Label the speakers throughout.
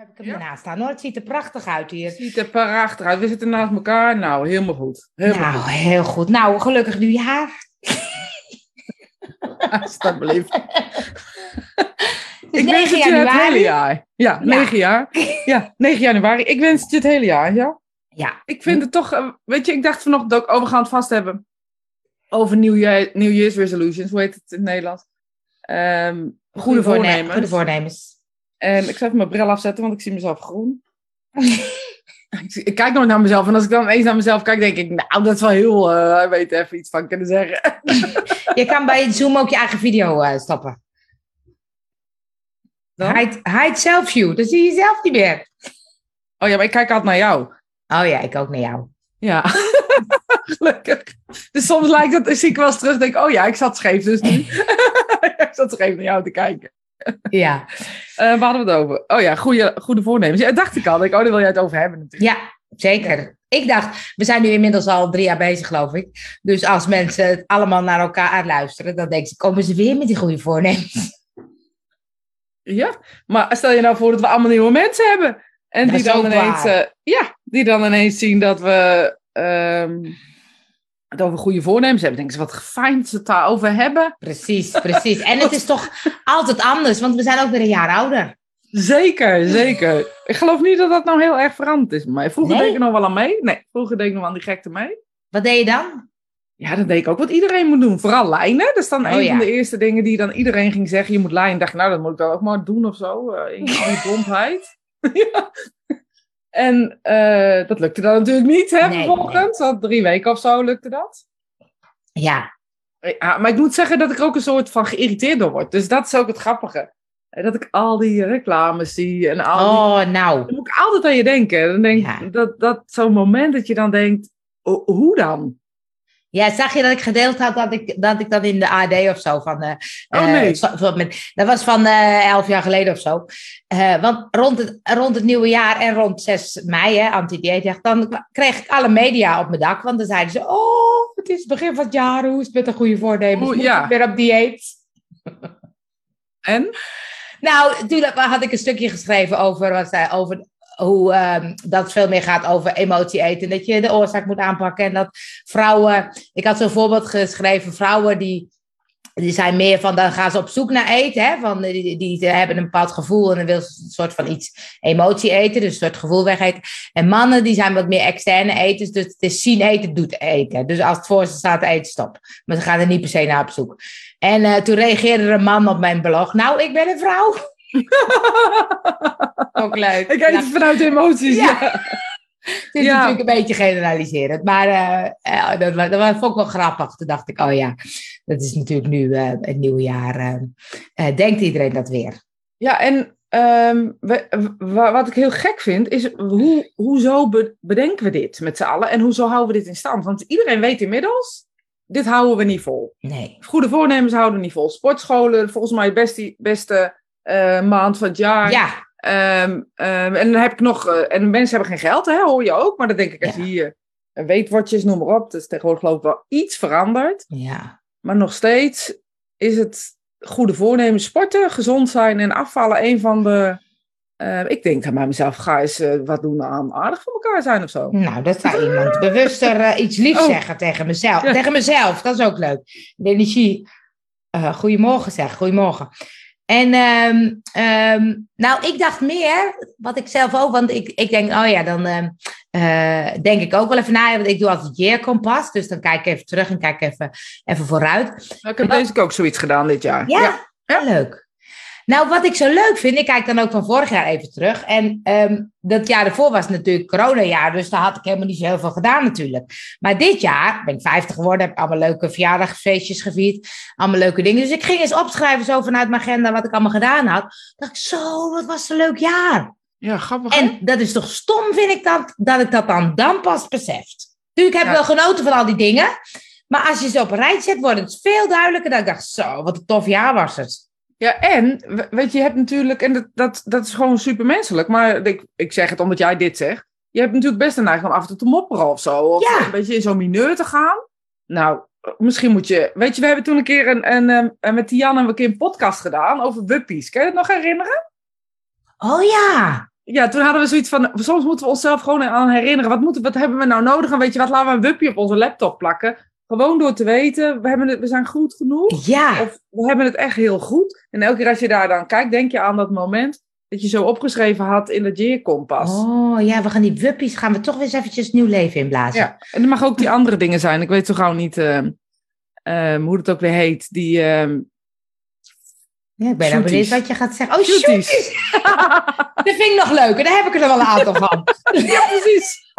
Speaker 1: heb ik hem
Speaker 2: Ja.
Speaker 1: ernaast staan hoor. Het ziet er prachtig uit hier.
Speaker 2: Het ziet er prachtig uit. We zitten naast elkaar. Nou, helemaal goed. Helemaal
Speaker 1: Nou, heel goed. Nou, gelukkig
Speaker 2: goed. Alsjeblieft.
Speaker 1: Het is
Speaker 2: Ik wens
Speaker 1: 9
Speaker 2: het je het hele jaar. Ja, 9 jaar. Ja, 9 januari. Ik wens het je het hele jaar, ja.
Speaker 1: Ja,
Speaker 2: Ik vind het toch, eh, weet je, ik dacht vanochtend ook, oh, we gaan het vast hebben over New, Year, New Year's resolutions, hoe heet het in het Nederlands? Ehm, goede
Speaker 1: voorne-
Speaker 2: voornemens.
Speaker 1: Goede voornemens.
Speaker 2: En ik zal even mijn bril afzetten, want ik zie mezelf groen. ik, kijk nooit naar mezelf en als ik dan eens naar mezelf kijk, denk ik, nou, dat is wel heel, eh hij weet er even iets van kunnen zeggen.
Speaker 1: Je kan bij Zoom ook je eigen video eh, stoppen.
Speaker 2: Dan?
Speaker 1: Hide, hide self-view. Dan zie je jezelf niet meer.
Speaker 2: Oh ja, maar ik kijk altijd naar jou.
Speaker 1: Oh ja, ik ook naar jou.
Speaker 2: Ja, gelukkig. Dus soms lijkt het, zie ik wel eens terug, denk ik, oh ja, ik zat scheef dus nu. ik zat scheef naar jou te kijken.
Speaker 1: Ja,
Speaker 2: Eh waar hadden we het over? Oh ja, goede, goede voornemens. Ja, dacht ik al. Ik, oh, daar wil jij het over hebben natuurlijk.
Speaker 1: ja zeker. Ik dacht, we zijn nu inmiddels al drie jaar bezig, geloof ik. Dus als mensen het allemaal naar elkaar luisteren, dan denken ze, komen ze weer met die goede voornemens.
Speaker 2: Ja, maar stel je nou voor dat we allemaal nieuwe mensen hebben. En
Speaker 1: Dat
Speaker 2: die dan, ineens, eh, ja, die dan ineens zien dat we ehm, het over goede voornemens hebben. Denken ze, wat fijn dat ze het daarover hebben.
Speaker 1: Precies, precies. En het is toch altijd anders, want we zijn ook weer een jaar ouder.
Speaker 2: Zeker, zeker. Ik geloof niet dat dat nou heel erg veranderd is mij. Vroeger
Speaker 1: Nee?
Speaker 2: deed ik nog wel aan mee. Nee, vroeger deed ik nog aan die gekte mee.
Speaker 1: Wat deed je dan?
Speaker 2: Ja, dan deed ik ook wat iedereen moet doen. Vooral lijnen. Dat is dan
Speaker 1: Oh,
Speaker 2: een
Speaker 1: ja.
Speaker 2: van de eerste dingen die dan iedereen ging zeggen. Je moet lijnen. dacht ik, nou, dat moet ik dan ook maar doen of zo. eh, in die ja. En eh, dat lukte dan natuurlijk niet, hè,
Speaker 1: Nee,
Speaker 2: vervolgens. Want drie weken of zo lukte dat.
Speaker 1: Ja,
Speaker 2: Ja, maar ik moet zeggen dat ik er ook een soort van geïrriteerd door word. Dus dat is ook het grappige. Eh, Dat ik al die reclames zie en al die
Speaker 1: oh nou.
Speaker 2: dan moet ik altijd aan je denken. Dan denk
Speaker 1: Ja.
Speaker 2: dat, dat zo'n moment dat je dan denkt, "Ho- hoe dan?
Speaker 1: Ja, zag je dat ik gedeeld had dat ik dat, ik dat in de AD of zo van. eh,
Speaker 2: Oh,
Speaker 1: eh,
Speaker 2: nee.
Speaker 1: dat was van eh, elf jaar geleden of zo. Want rond het, rond het nieuwe jaar en rond 6 mei, hè, anti-dieetdag, dan kreeg ik alle media op mijn dak. Want dan zeiden ze: Oh, het is het begin van het jaar, hoe is het met een goede voornemens?
Speaker 2: Oeh,
Speaker 1: Moet
Speaker 2: ja.
Speaker 1: ik weer op dieet?
Speaker 2: En?
Speaker 1: Nou, toen had ik een stukje geschreven over, wat, over hoe ehm, dat het veel meer gaat over emotie eten. Dat je de oorzaak moet aanpakken. En dat vrouwen, ik had zo'n voorbeeld geschreven, vrouwen die, die zijn meer van, dan gaan ze op zoek naar eten. Hè? Van, die, die hebben een bepaald gevoel en dan wil ze een soort van iets emotie eten. Dus een soort gevoel wegeten. En mannen die zijn wat meer externe eters. Dus het is zien eten, doet eten. Dus als het voor ze staat, eten stop. Maar ze gaan er niet per se naar op zoek. En eh, toen reageerde er een man op mijn blog. Nou, ik ben een vrouw. Ook leuk.
Speaker 2: ik
Speaker 1: Ja,
Speaker 2: het vanuit emoties.
Speaker 1: Ja.
Speaker 2: Ja.
Speaker 1: het is
Speaker 2: ja.
Speaker 1: natuurlijk een beetje generaliserend. Maar eh, eh, dat, wa- dat wa- vond ik wel grappig. Toen dacht ik, oh ja, dat is natuurlijk nu eh, het nieuwe jaar. denkt iedereen dat weer?
Speaker 2: Ja, en ehm, we- wat ik heel gek vind, is hoe, hoezo be- bedenken we dit met z'n allen? En hoezo houden we dit in stand? Want iedereen weet inmiddels, dit houden we niet vol.
Speaker 1: Nee.
Speaker 2: Goede voornemens houden we niet vol. Sportscholen, volgens mij beste, beste eh, maand van het jaar.
Speaker 1: Ja,
Speaker 2: Ehm, ehm, en dan heb ik nog, eh, en mensen hebben geen geld, hè, hoor je ook. Maar dan denk ik, als je
Speaker 1: Ja.
Speaker 2: hier eh, weetwatches, noem maar op. Dat is tegenwoordig geloof ik wel iets veranderd.
Speaker 1: ja.
Speaker 2: Maar nog steeds is het goede voornemen. Sporten, gezond zijn en afvallen een van de... ik denk dan bij mezelf, ga eens wat doen aan aardig voor elkaar zijn of zo.
Speaker 1: Nou, dat zou iemand bewuster iets liefs
Speaker 2: Oh.
Speaker 1: zeggen tegen mezelf.
Speaker 2: Ja.
Speaker 1: Tegen mezelf, dat is ook leuk. De energie. Goedemorgen zeg, goedemorgen. En ehm, ehm, nou, ik dacht meer, wat ik zelf ook, want ik, ik denk, oh ja, dan ehm, eh, denk ik ook wel even na, want ik doe altijd year-kompas, dus dan kijk ik even terug en kijk even, even vooruit.
Speaker 2: Nou, ik heb deze ook zoiets gedaan dit jaar.
Speaker 1: Ja,
Speaker 2: Ja.
Speaker 1: leuk. Nou, wat ik zo leuk vind, ik kijk dan ook van vorig jaar even terug. En ehm, dat jaar ervoor was natuurlijk coronajaar, dus daar had ik helemaal niet zo heel veel gedaan natuurlijk. Maar dit jaar ben ik 50 geworden, heb allemaal leuke verjaardagsfeestjes gevierd, allemaal leuke dingen. Dus ik ging eens opschrijven zo vanuit mijn agenda wat ik allemaal gedaan had. dacht ik, zo, wat was een leuk jaar.
Speaker 2: Ja, grappig.
Speaker 1: En dat is toch stom, vind ik dat, dat ik dat dan, dan pas beseft. Natuurlijk heb ik
Speaker 2: Ja.
Speaker 1: wel genoten van al die dingen. Maar als je ze op een rij zet, wordt het veel duidelijker. Dat ik dacht, zo, wat een tof jaar was het.
Speaker 2: Ja, en we- weet je, je hebt natuurlijk, en dat, dat, dat is gewoon supermenselijk, maar ik, ik zeg het omdat jij dit zegt. Je hebt natuurlijk best een neiging om af en toe te mopperen of zo. Of
Speaker 1: Ja.
Speaker 2: een beetje in zo'n mineur te gaan. Nou, misschien moet je. Weet je, we hebben toen een keer een, een, een, een- met Tian een keer een podcast gedaan over wuppies. Kan je het nog herinneren?
Speaker 1: Oh ja.
Speaker 2: ja, toen hadden we zoiets van, soms moeten we onszelf gewoon aan herinneren. Wat, moeten, wat hebben we nou nodig? En weet je wat, laten we een wupje op onze laptop plakken. Gewoon door te weten, we, hebben het, we zijn goed genoeg.
Speaker 1: Ja,
Speaker 2: Of we hebben het echt heel goed. En elke keer als je daar dan kijkt, denk je aan dat moment dat je zo opgeschreven had in dat Jeer-kompas.
Speaker 1: oh ja, we gaan die wuppies, gaan we toch weer eens eventjes nieuw leven inblazen.
Speaker 2: Ja, en er mag ook die andere dingen zijn. Ik weet zo gauw niet ehm, ehm, hoe het ook weer heet. Die, ehm
Speaker 1: Ja, ik ben nou benieuwd wat je gaat zeggen. Oh,
Speaker 2: Shooties.
Speaker 1: shooties. Dat vind ik nog leuker. Daar heb ik er wel een aantal van.
Speaker 2: ja, precies.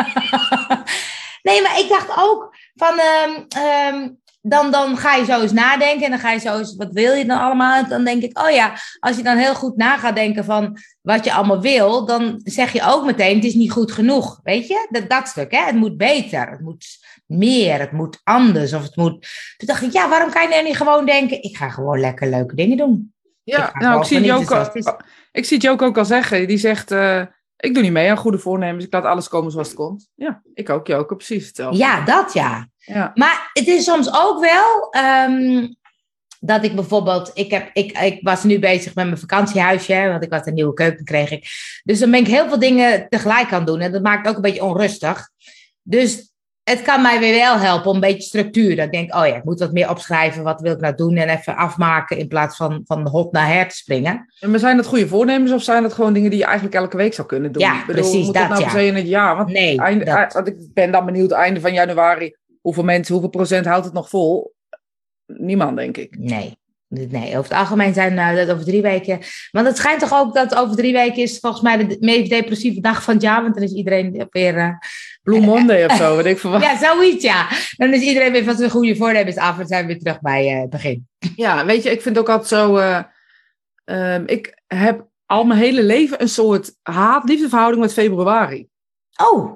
Speaker 1: nee, maar ik dacht ook van... ehm, ehm, dan, dan ga je zo eens nadenken en dan ga je zo eens... Wat wil je dan allemaal? En dan denk ik, oh ja, als je dan heel goed na gaat denken van wat je allemaal wil... Dan zeg je ook meteen, het is niet goed genoeg. Weet je? Dat, dat stuk, hè? Het moet beter. Het moet meer. Het moet anders. Of het moet... Toen dacht ik, ja, waarom kan je nou niet gewoon denken... Ik ga gewoon lekker leuke dingen doen. Ik
Speaker 2: Ja,
Speaker 1: ga
Speaker 2: nou, ik zie, Joke,
Speaker 1: is.
Speaker 2: ik zie Joke ook al zeggen. Die zegt, eh, ik doe niet mee aan goede voornemens. Ik laat alles komen zoals het komt. Ja, ik ook, Joke. Precies hetzelfde.
Speaker 1: Ja, dat ja.
Speaker 2: Ja.
Speaker 1: Maar het is soms ook wel ehm, dat ik bijvoorbeeld, ik, heb, ik, ik was nu bezig met mijn vakantiehuisje, hè, want ik had een nieuwe keuken, kreeg ik. Dus dan ben ik heel veel dingen tegelijk aan het doen en dat maakt ook een beetje onrustig. Dus het kan mij weer wel helpen om een beetje structuur. Dat ik denk, oh ja, ik moet wat meer opschrijven, wat wil ik nou doen en even afmaken in plaats van van hot naar her te springen.
Speaker 2: En maar zijn dat goede voornemens of zijn dat gewoon dingen die je eigenlijk elke week zou kunnen doen?
Speaker 1: Ja,
Speaker 2: Ik bedoel,
Speaker 1: precies,
Speaker 2: moet
Speaker 1: dat,
Speaker 2: nou
Speaker 1: ja.
Speaker 2: per se in het jaar? Want,
Speaker 1: Nee,
Speaker 2: einde,
Speaker 1: dat-
Speaker 2: eh, want ik ben dan benieuwd, einde van januari, hoeveel mensen, hoeveel procent houdt het nog vol? Niemand, denk ik.
Speaker 1: Nee. Nee, over het algemeen zijn uh, dat over drie weken. Want het schijnt toch ook dat over drie weken is volgens mij de meest depressieve dag van het jaar. Want dan is iedereen weer. uh,
Speaker 2: Blue Monday of zo, weet ik veel wat.
Speaker 1: ja, zoiets ja. Dan is iedereen weer van zijn goede voornemens af en zijn we weer terug bij uh, het begin.
Speaker 2: Ja, weet je, ik vind ook altijd zo. eh, ehm, ik heb al mijn hele leven een soort haat-liefdeverhouding met februari.
Speaker 1: Oh,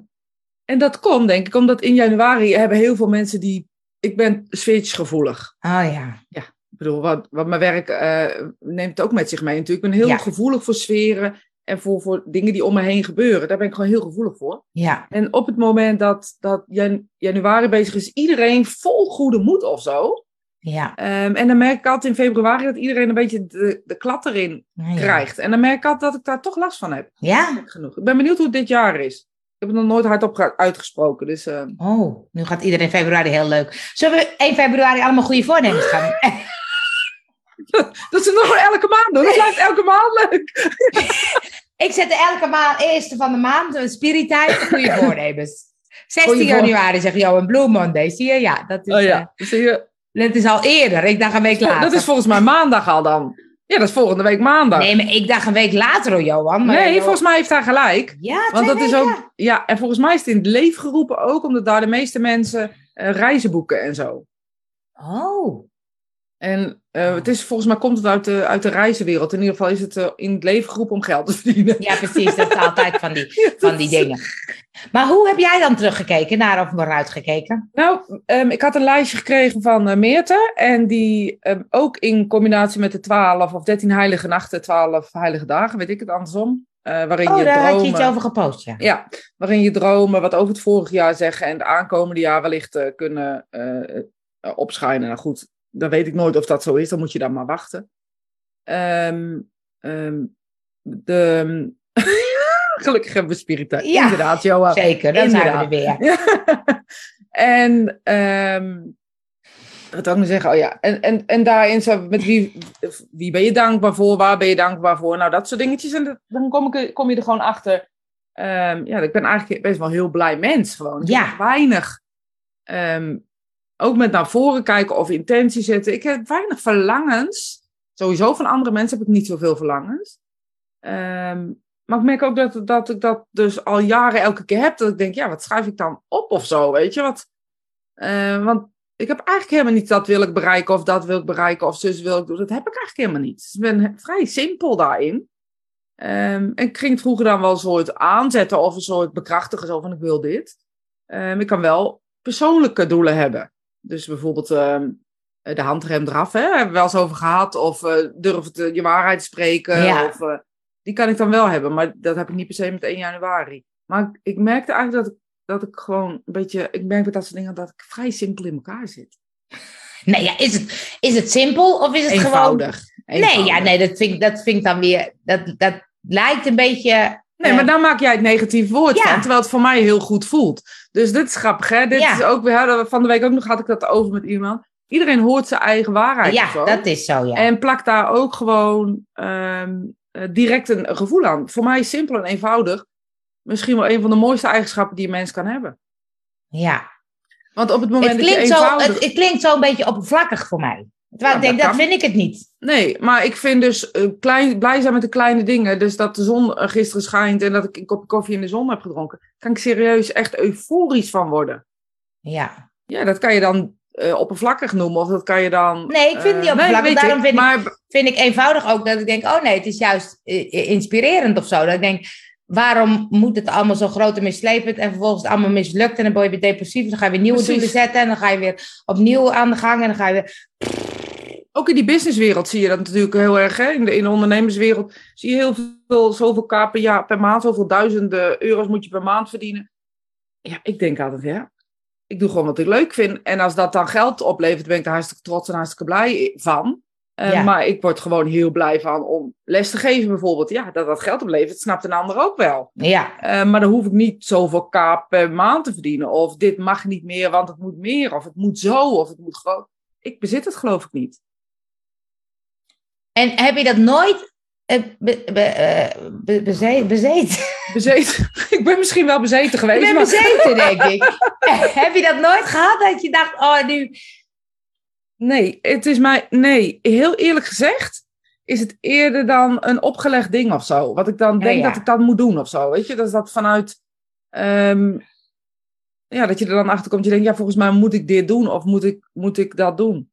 Speaker 2: En dat komt, denk ik, omdat in januari hebben heel veel mensen die. Ik ben sfeertjesgevoelig.
Speaker 1: oh ja.
Speaker 2: Ik bedoel, wat, wat mijn werk eh, neemt het ook met zich mee natuurlijk. Ik ben heel
Speaker 1: Ja.
Speaker 2: gevoelig voor sferen en voor, voor dingen die om me heen gebeuren. Daar ben ik gewoon heel gevoelig voor.
Speaker 1: Ja,
Speaker 2: En op het moment dat, dat jan- januari bezig is, iedereen vol goede moed of zo.
Speaker 1: ja.
Speaker 2: Ehm, en dan merk ik altijd in februari dat iedereen een beetje de, de klad erin
Speaker 1: ja.
Speaker 2: krijgt. En dan merk ik altijd dat ik daar toch last van heb.
Speaker 1: Ja?
Speaker 2: Genoeg. Ik ben benieuwd hoe het dit jaar is. Ik heb het nog nooit hardop ge- uitgesproken. Dus eh,
Speaker 1: Oh, nu gaat iedereen februari heel leuk. Zullen we 1 februari allemaal goede voornemens gaan?
Speaker 2: dat is nog elke maand doen. Dat blijft elke maand leuk.
Speaker 1: Ik zet elke maand, eerste van de maand, een spiritijd, goede voornemens. 16
Speaker 2: Goeie voor-
Speaker 1: januari zeg je, oh, een Blue Monday. Zie je? Ja, dat is,
Speaker 2: Oh
Speaker 1: eh,
Speaker 2: ja, zie je.
Speaker 1: dat is al eerder. Ik dacht een week later.
Speaker 2: Dat is volgens mij maandag al dan. Ja, dat is volgende week maandag.
Speaker 1: Nee, maar ik dacht een week later, hoor, Johan. Maar
Speaker 2: Nee,
Speaker 1: joh-
Speaker 2: volgens mij heeft hij gelijk.
Speaker 1: Ja,
Speaker 2: Want dat is ook. Ja, en volgens mij is het in het leven geroepen ook, omdat daar de meeste mensen eh, reizen boeken en zo.
Speaker 1: Oh,
Speaker 2: En eh, het is, volgens mij komt het uit de, uit de reizenwereld. In ieder geval is het eh, in het leven geroepen om geld te verdienen.
Speaker 1: ja, precies. Dat is altijd van die, van die dingen. Maar hoe heb jij dan teruggekeken, naar of vooruit gekeken?
Speaker 2: Nou, ehm, ik had een lijstje gekregen van eh Meerte. En die ehm, ook in combinatie met de 12 of 13 heilige nachten, 12 heilige dagen, weet ik het andersom. eh, waarin
Speaker 1: Oh,
Speaker 2: je
Speaker 1: daar had je iets
Speaker 2: dromen,
Speaker 1: over gepost, ja.
Speaker 2: ja, waarin je dromen wat over het vorige jaar zeggen en het aankomende jaar wellicht kunnen opschijnen. Nou goed, dan weet ik nooit of dat zo is. Dan moet je dan maar wachten. Ehm, ehm, de, Gelukkig hebben we spiritueel.
Speaker 1: Ja.
Speaker 2: Inderdaad, Johan.
Speaker 1: Zeker, dan zijn we er
Speaker 2: Inderdaad.
Speaker 1: weer.
Speaker 2: En ehm wat ik nou zeggen? Oh ja, en, en, en daarin zo met wie, wie ben je dankbaar voor? Waar ben je dankbaar voor? Nou, dat soort dingetjes. En dat- dan kom, ik, kom je er gewoon achter. Ja, ik ben eigenlijk best wel een heel blij mens gewoon.
Speaker 1: Ja.
Speaker 2: weinig. Ook met naar voren kijken of intentie zetten. Ik heb weinig verlangens. Sowieso van andere mensen heb ik niet zoveel verlangens. Ehm, maar ik merk ook dat, dat ik dat dus al jaren elke keer heb. Dat ik denk, ja, wat schrijf ik dan op of zo, weet je? Wat, eh, want ik heb eigenlijk helemaal niet dat wil ik bereiken of dat wil ik bereiken of zus wil ik doen. Dat heb ik eigenlijk helemaal niet. Dus ik ben vrij simpel daarin. Ehm, en ik ging vroeger dan wel een soort aanzetten of een soort bekrachtigen, zo van ik wil dit. Ehm, ik kan wel persoonlijke doelen hebben. Dus bijvoorbeeld ehm, de handrem eraf, hè, hebben we wel eens over gehad. Of eh durf het, eh, je waarheid te spreken.
Speaker 1: Ja.
Speaker 2: Of, eh, die kan ik dan wel hebben, maar dat heb ik niet per se met 1 januari. Maar ik, ik merkte eigenlijk dat ik, dat ik gewoon een beetje, ik merk met dat soort dingen dat ik vrij simpel in elkaar zit.
Speaker 1: Nee, ja, is het, is het simpel of is het gewoon...
Speaker 2: Eenvoudig.
Speaker 1: Nee, ja,
Speaker 2: Eenvoudig.
Speaker 1: nee, dat vind, ik- dat vind ik dan weer... Dat, dat lijkt een beetje
Speaker 2: Nee, maar dan maak jij het negatief woord
Speaker 1: Ja.
Speaker 2: van, terwijl het voor mij heel goed voelt. Dus dit is grappig, hè? Dit
Speaker 1: Ja.
Speaker 2: is ook, we hadden van de week ook nog had ik dat over met iemand. Iedereen hoort zijn eigen waarheid.
Speaker 1: ja,
Speaker 2: zo.
Speaker 1: dat is zo, ja.
Speaker 2: En plak daar ook gewoon ehm, eh, direct een, gevoel aan. Voor mij simpel en eenvoudig. Misschien wel een van de mooiste eigenschappen die een mens kan hebben.
Speaker 1: ja.
Speaker 2: Want op het moment
Speaker 1: Het
Speaker 2: dat je
Speaker 1: klinkt, zo,
Speaker 2: eenvoudig...
Speaker 1: het, het klinkt zo een beetje oppervlakkig voor mij. Terwijl ik denk,
Speaker 2: dat
Speaker 1: vind ik het niet.
Speaker 2: Nee, maar ik vind dus eh, klein, blij zijn met de kleine dingen. Dus dat de zon gisteren schijnt en dat ik een kopje koffie in de zon heb gedronken. Kan ik serieus echt euforisch van worden.
Speaker 1: Ja.
Speaker 2: Ja, dat kan je dan eh, oppervlakkig noemen. Of dat kan je dan...
Speaker 1: Nee, ik vind het niet
Speaker 2: eh,
Speaker 1: oppervlakkig. Daarom vind ik-
Speaker 2: maar,
Speaker 1: Vind ik eenvoudig ook dat ik denk, oh nee, het is juist inspirerend of zo. Dat ik denk, waarom moet het allemaal zo groot en mislepend en vervolgens het allemaal mislukt en dan word je weer depressief. Dan ga je weer nieuwe
Speaker 2: Precies.
Speaker 1: doelen zetten en dan ga je weer opnieuw aan de gang en dan ga je weer...
Speaker 2: Ook in die businesswereld zie je dat natuurlijk heel erg. Hè? In, de, in de ondernemerswereld zie je heel veel, zoveel k per, jaar, per maand, zoveel duizenden euro's moet je per maand verdienen. Ja, ik denk altijd, ja, ik doe gewoon wat ik leuk vind. En als dat dan geld oplevert, ben ik er hartstikke trots en hartstikke blij van. Eh,
Speaker 1: Ja.
Speaker 2: Maar ik word gewoon heel blij van om les te geven bijvoorbeeld. Ja, dat dat geld oplevert, snapt een ander ook wel.
Speaker 1: Ja,
Speaker 2: Eh, maar dan hoef ik niet zoveel k per maand te verdienen. Of dit mag niet meer, want het moet meer. Of het moet zo, of het moet groot. Ik bezit het geloof ik niet.
Speaker 1: en heb je dat nooit eh, be, be, eh, be- beze- bezeten?
Speaker 2: Bezeten. ik ben misschien wel bezeten
Speaker 1: Ik
Speaker 2: geweest.
Speaker 1: ben
Speaker 2: maar...
Speaker 1: bezeten, denk ik. heb je dat nooit gehad dat je dacht, oh nu...
Speaker 2: Nee, het is mij. Nee, heel eerlijk gezegd. Is het eerder dan een opgelegd ding of zo? Wat ik dan denk
Speaker 1: ja.
Speaker 2: dat ik dat moet doen of zo. Weet je, dat is dat vanuit. ehm, ja, dat je er dan achter komt. Je denkt, ja, volgens mij moet ik dit doen of moet ik, moet ik dat doen?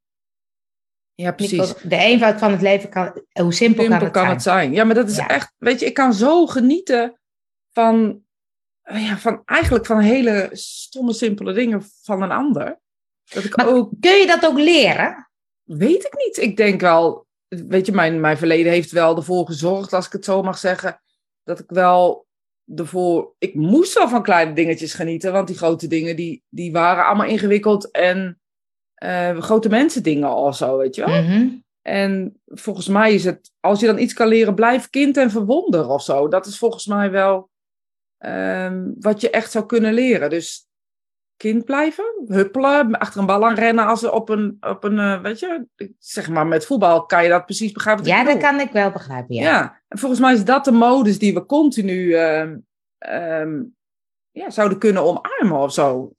Speaker 2: Ja, precies.
Speaker 1: De eenvoud van het leven kan... Hoe simpel,
Speaker 2: Simpel
Speaker 1: kan het
Speaker 2: kan
Speaker 1: zijn?
Speaker 2: het zijn. Ja, maar dat is
Speaker 1: Ja.
Speaker 2: echt. Weet je, ik kan zo genieten van. Ja, van eigenlijk van hele stomme, simpele dingen van een ander. Dat ik
Speaker 1: Maar
Speaker 2: ook.
Speaker 1: kun je dat ook leren?
Speaker 2: Weet ik niet. Ik denk wel, weet je, mijn, mijn verleden heeft wel ervoor gezorgd, als ik het zo mag zeggen, dat ik wel ervoor. Ik moest wel van kleine dingetjes genieten, want die grote dingen die, die waren allemaal ingewikkeld en eh, grote mensen dingen of zo, weet je wel.
Speaker 1: Mhm.
Speaker 2: En volgens mij is het, als je dan iets kan leren, blijf kind en verwonder of zo. Dat is volgens mij wel ehm, wat je echt zou kunnen leren. Dus kind blijven, huppelen, achter een bal aan rennen als op een, op een eh, weet je, zeg maar met voetbal kan je dat precies begrijpen.
Speaker 1: Ja, dat kan ik wel begrijpen, ja.
Speaker 2: Ja. en volgens mij is dat de modus die we continu ehm, ehm, ja, zouden kunnen omarmen of zo.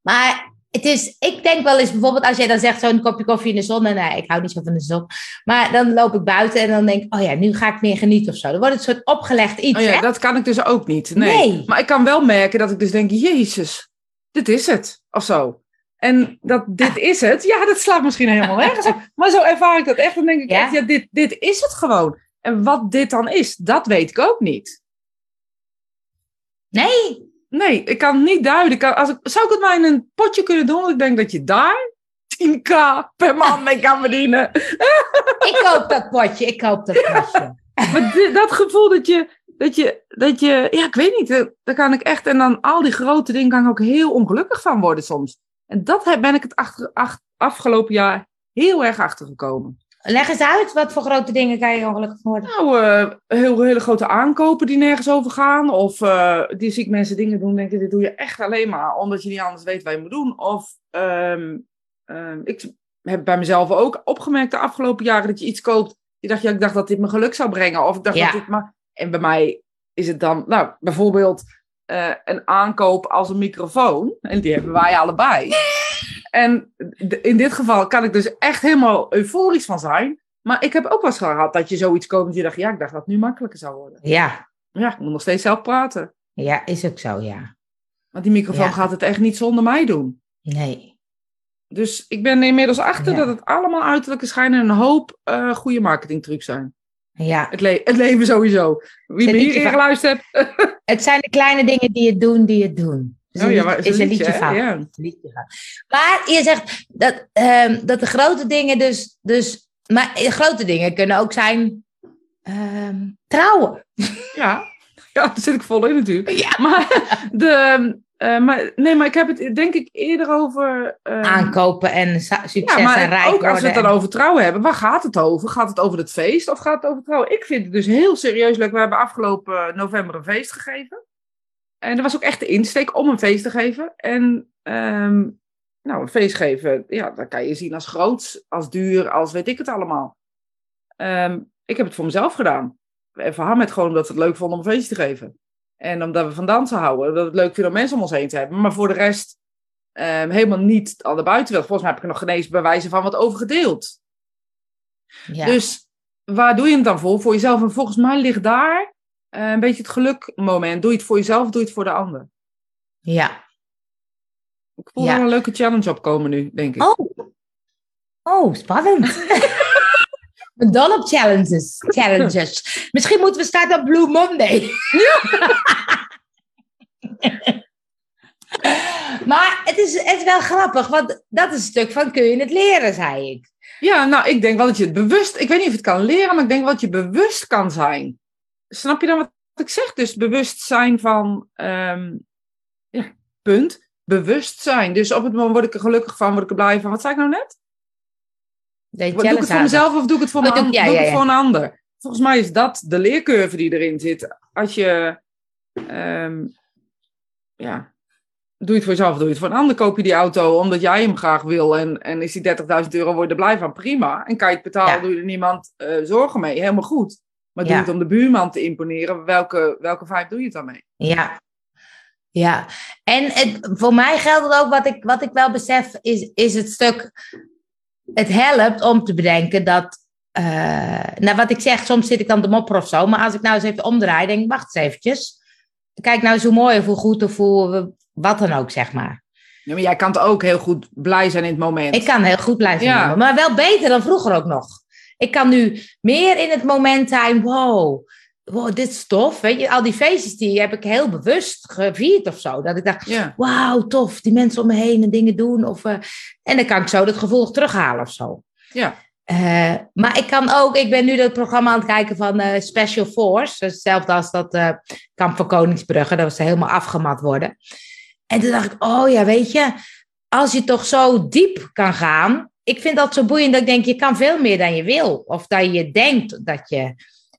Speaker 1: Maar het is, ik denk wel eens bijvoorbeeld als jij dan zegt zo'n kopje koffie in de zon. En nee, ik hou niet zo van de zon. Maar dan loop ik buiten en dan denk ik, oh ja, nu ga ik meer genieten of zo. Dan wordt het een soort opgelegd iets,
Speaker 2: Oh ja,
Speaker 1: hè?
Speaker 2: dat kan ik dus ook niet. Nee.
Speaker 1: Nee.
Speaker 2: Maar ik kan wel merken dat ik dus denk, jezus, dit is het. Of zo. En dat dit is het, ja, dat slaat misschien helemaal nergens op. Maar zo ervaar ik dat echt. Dan denk ik
Speaker 1: Ja?
Speaker 2: echt, ja, dit, dit is het gewoon. En wat dit dan is, dat weet ik ook niet.
Speaker 1: Nee,
Speaker 2: Nee, ik kan het niet duiden. Ik kan, als ik, zou ik het maar in een potje kunnen doen? Want ik denk dat je daar 10k per maand mee kan verdienen.
Speaker 1: ik koop dat potje, ik koop dat potje.
Speaker 2: Maar dat gevoel dat je, dat je, dat je, ja, ik weet niet, daar kan ik echt, en dan al die grote dingen kan ik ook heel ongelukkig van worden soms. En dat ben ik het achter, ach- afgelopen jaar heel erg achtergekomen.
Speaker 1: Leg eens uit, wat voor grote dingen kan je ongelukkig worden?
Speaker 2: Nou, eh, heel, hele grote aankopen die nergens over gaan. Of eh, die zie ik mensen dingen doen, denk ik, dit doe je echt alleen maar omdat je niet anders weet wat je moet doen. Of ehm, ehm, ik heb bij mezelf ook opgemerkt de afgelopen jaren dat je iets koopt. Je dacht, ja, ik dacht dat dit me geluk zou brengen. Of ik dacht
Speaker 1: Ja.
Speaker 2: dat dit maar. En bij mij is het dan, nou, bijvoorbeeld eh, een aankoop als een microfoon. En die hebben wij allebei. En in dit geval kan ik dus echt helemaal euforisch van zijn. Maar ik heb ook wel eens gehad dat je zoiets koopt en je dacht, ja, ik dacht dat het nu makkelijker zou worden.
Speaker 1: Ja,
Speaker 2: Ja, ik moet nog steeds zelf praten.
Speaker 1: ja, is ook zo, ja.
Speaker 2: Want die microfoon
Speaker 1: Ja.
Speaker 2: gaat het echt niet zonder mij doen.
Speaker 1: Nee.
Speaker 2: Dus ik ben inmiddels achter
Speaker 1: Ja.
Speaker 2: dat het allemaal uiterlijke schijnen en een hoop eh goede marketingtrucs zijn.
Speaker 1: Ja,
Speaker 2: Het, le- het leven sowieso. Wie me
Speaker 1: Zet
Speaker 2: hier
Speaker 1: liedje van-
Speaker 2: ingeluisterd hebt.
Speaker 1: het zijn de kleine dingen die het doen, die het doen.
Speaker 2: Oh ja, maar
Speaker 1: is een liedje van.
Speaker 2: Ja.
Speaker 1: Maar je zegt dat, ehm, dat de grote dingen dus, dus... Maar de grote dingen kunnen ook zijn... ehm, trouwen.
Speaker 2: Ja. ja, daar zit ik vol in natuurlijk.
Speaker 1: Ja.
Speaker 2: Maar de, Eh, maar, nee, maar ik heb het denk ik eerder over... ehm,
Speaker 1: Aankopen en succes
Speaker 2: ja, maar
Speaker 1: en rijk
Speaker 2: ook als we het dan over trouwen hebben, waar gaat het over? Gaat het over het feest of gaat het over trouwen? Ik vind het dus heel serieus leuk. We hebben afgelopen november een feest gegeven. En er was ook echt de insteek om een feest te geven. En ehm, nou, een feest geven, ja, dat kan je zien als groot, als duur, als weet ik het allemaal. Ehm, ik heb het voor mezelf gedaan. En voor haar met gewoon omdat we het leuk vonden om een feestje te geven. En omdat we van dansen houden. Dat we het leuk vinden om mensen om ons heen te hebben. Maar voor de rest ehm, helemaal niet aan de buitenwereld. Volgens mij heb ik er nog geen eens bewijzen van wat over gedeeld.
Speaker 1: ja.
Speaker 2: Dus waar doe je het dan voor? Voor jezelf. En volgens mij ligt daar eh, een beetje het gelukmoment. Doe je het voor jezelf, doe je het voor de ander.
Speaker 1: ja.
Speaker 2: Ik voel
Speaker 1: Ja.
Speaker 2: er een leuke challenge op komen nu, denk ik.
Speaker 1: Oh. Oh, spannend. Ben dol op challenges. challenges. Misschien moeten we starten op Blue Monday. maar het is, het is wel grappig, want dat is een stuk van kun je het leren, zei ik.
Speaker 2: Ja, nou, ik denk wel dat je het bewust... Ik weet niet of het kan leren, maar ik denk wel dat je bewust kan zijn. Snap je dan wat ik zeg? Dus bewust zijn van... ehm, ja, punt. Bewust zijn. Dus op het moment word ik er gelukkig van, word ik er blij van. Wat zei ik nou net? Doe ik het voor mezelf of doe ik het voor,
Speaker 1: Oh,
Speaker 2: een,
Speaker 1: doe- ja,
Speaker 2: doe
Speaker 1: ja,
Speaker 2: het
Speaker 1: ja.
Speaker 2: voor een ander? Volgens mij is dat de leercurve die erin zit. Als je, ehm, ja, doe je het voor jezelf, doe je het voor een ander. Koop je die auto omdat jij hem graag wil en, en is die 30.000 euro, word je er blij van, prima. En kan je het betalen, doe je er niemand eh, zorgen mee, helemaal goed. Maar doe je het om de buurman te imponeren, welke, welke vibe doe je het dan mee?
Speaker 1: Ja. Ja, en het, voor mij geldt het ook, wat ik, wat ik wel besef, is, is het stuk. Het helpt om te bedenken dat. eh, nou, wat ik zeg, soms zit ik dan te mopperen of zo. Maar als ik nou eens even omdraai, denk ik, wacht eens eventjes. Kijk nou eens hoe mooi of hoe goed of hoe wat dan ook, zeg maar.
Speaker 2: Ja, maar jij kan ook heel goed blij zijn in het moment.
Speaker 1: Ik kan heel goed blijven
Speaker 2: Ja.
Speaker 1: noemen, maar wel beter dan vroeger ook nog. Ik kan nu meer in het moment zijn, wow, wow, dit is tof. Weet je, al die feestjes die heb ik heel bewust gevierd of zo. Dat ik dacht,
Speaker 2: Ja.
Speaker 1: wauw, tof, die mensen om me heen en dingen doen. Of, eh, en dan kan ik zo dat gevoel terughalen of zo.
Speaker 2: Ja.
Speaker 1: Eh, maar ik kan ook, ik ben nu dat programma aan het kijken van eh, Special Force. Hetzelfde als dat kamp van Koningsbrugge, dat was helemaal afgemat worden. En toen dacht ik, oh ja, weet je, als je toch zo diep kan gaan. Ik vind dat zo boeiend dat ik denk, je kan veel meer dan je wil. Of dat je denkt dat je,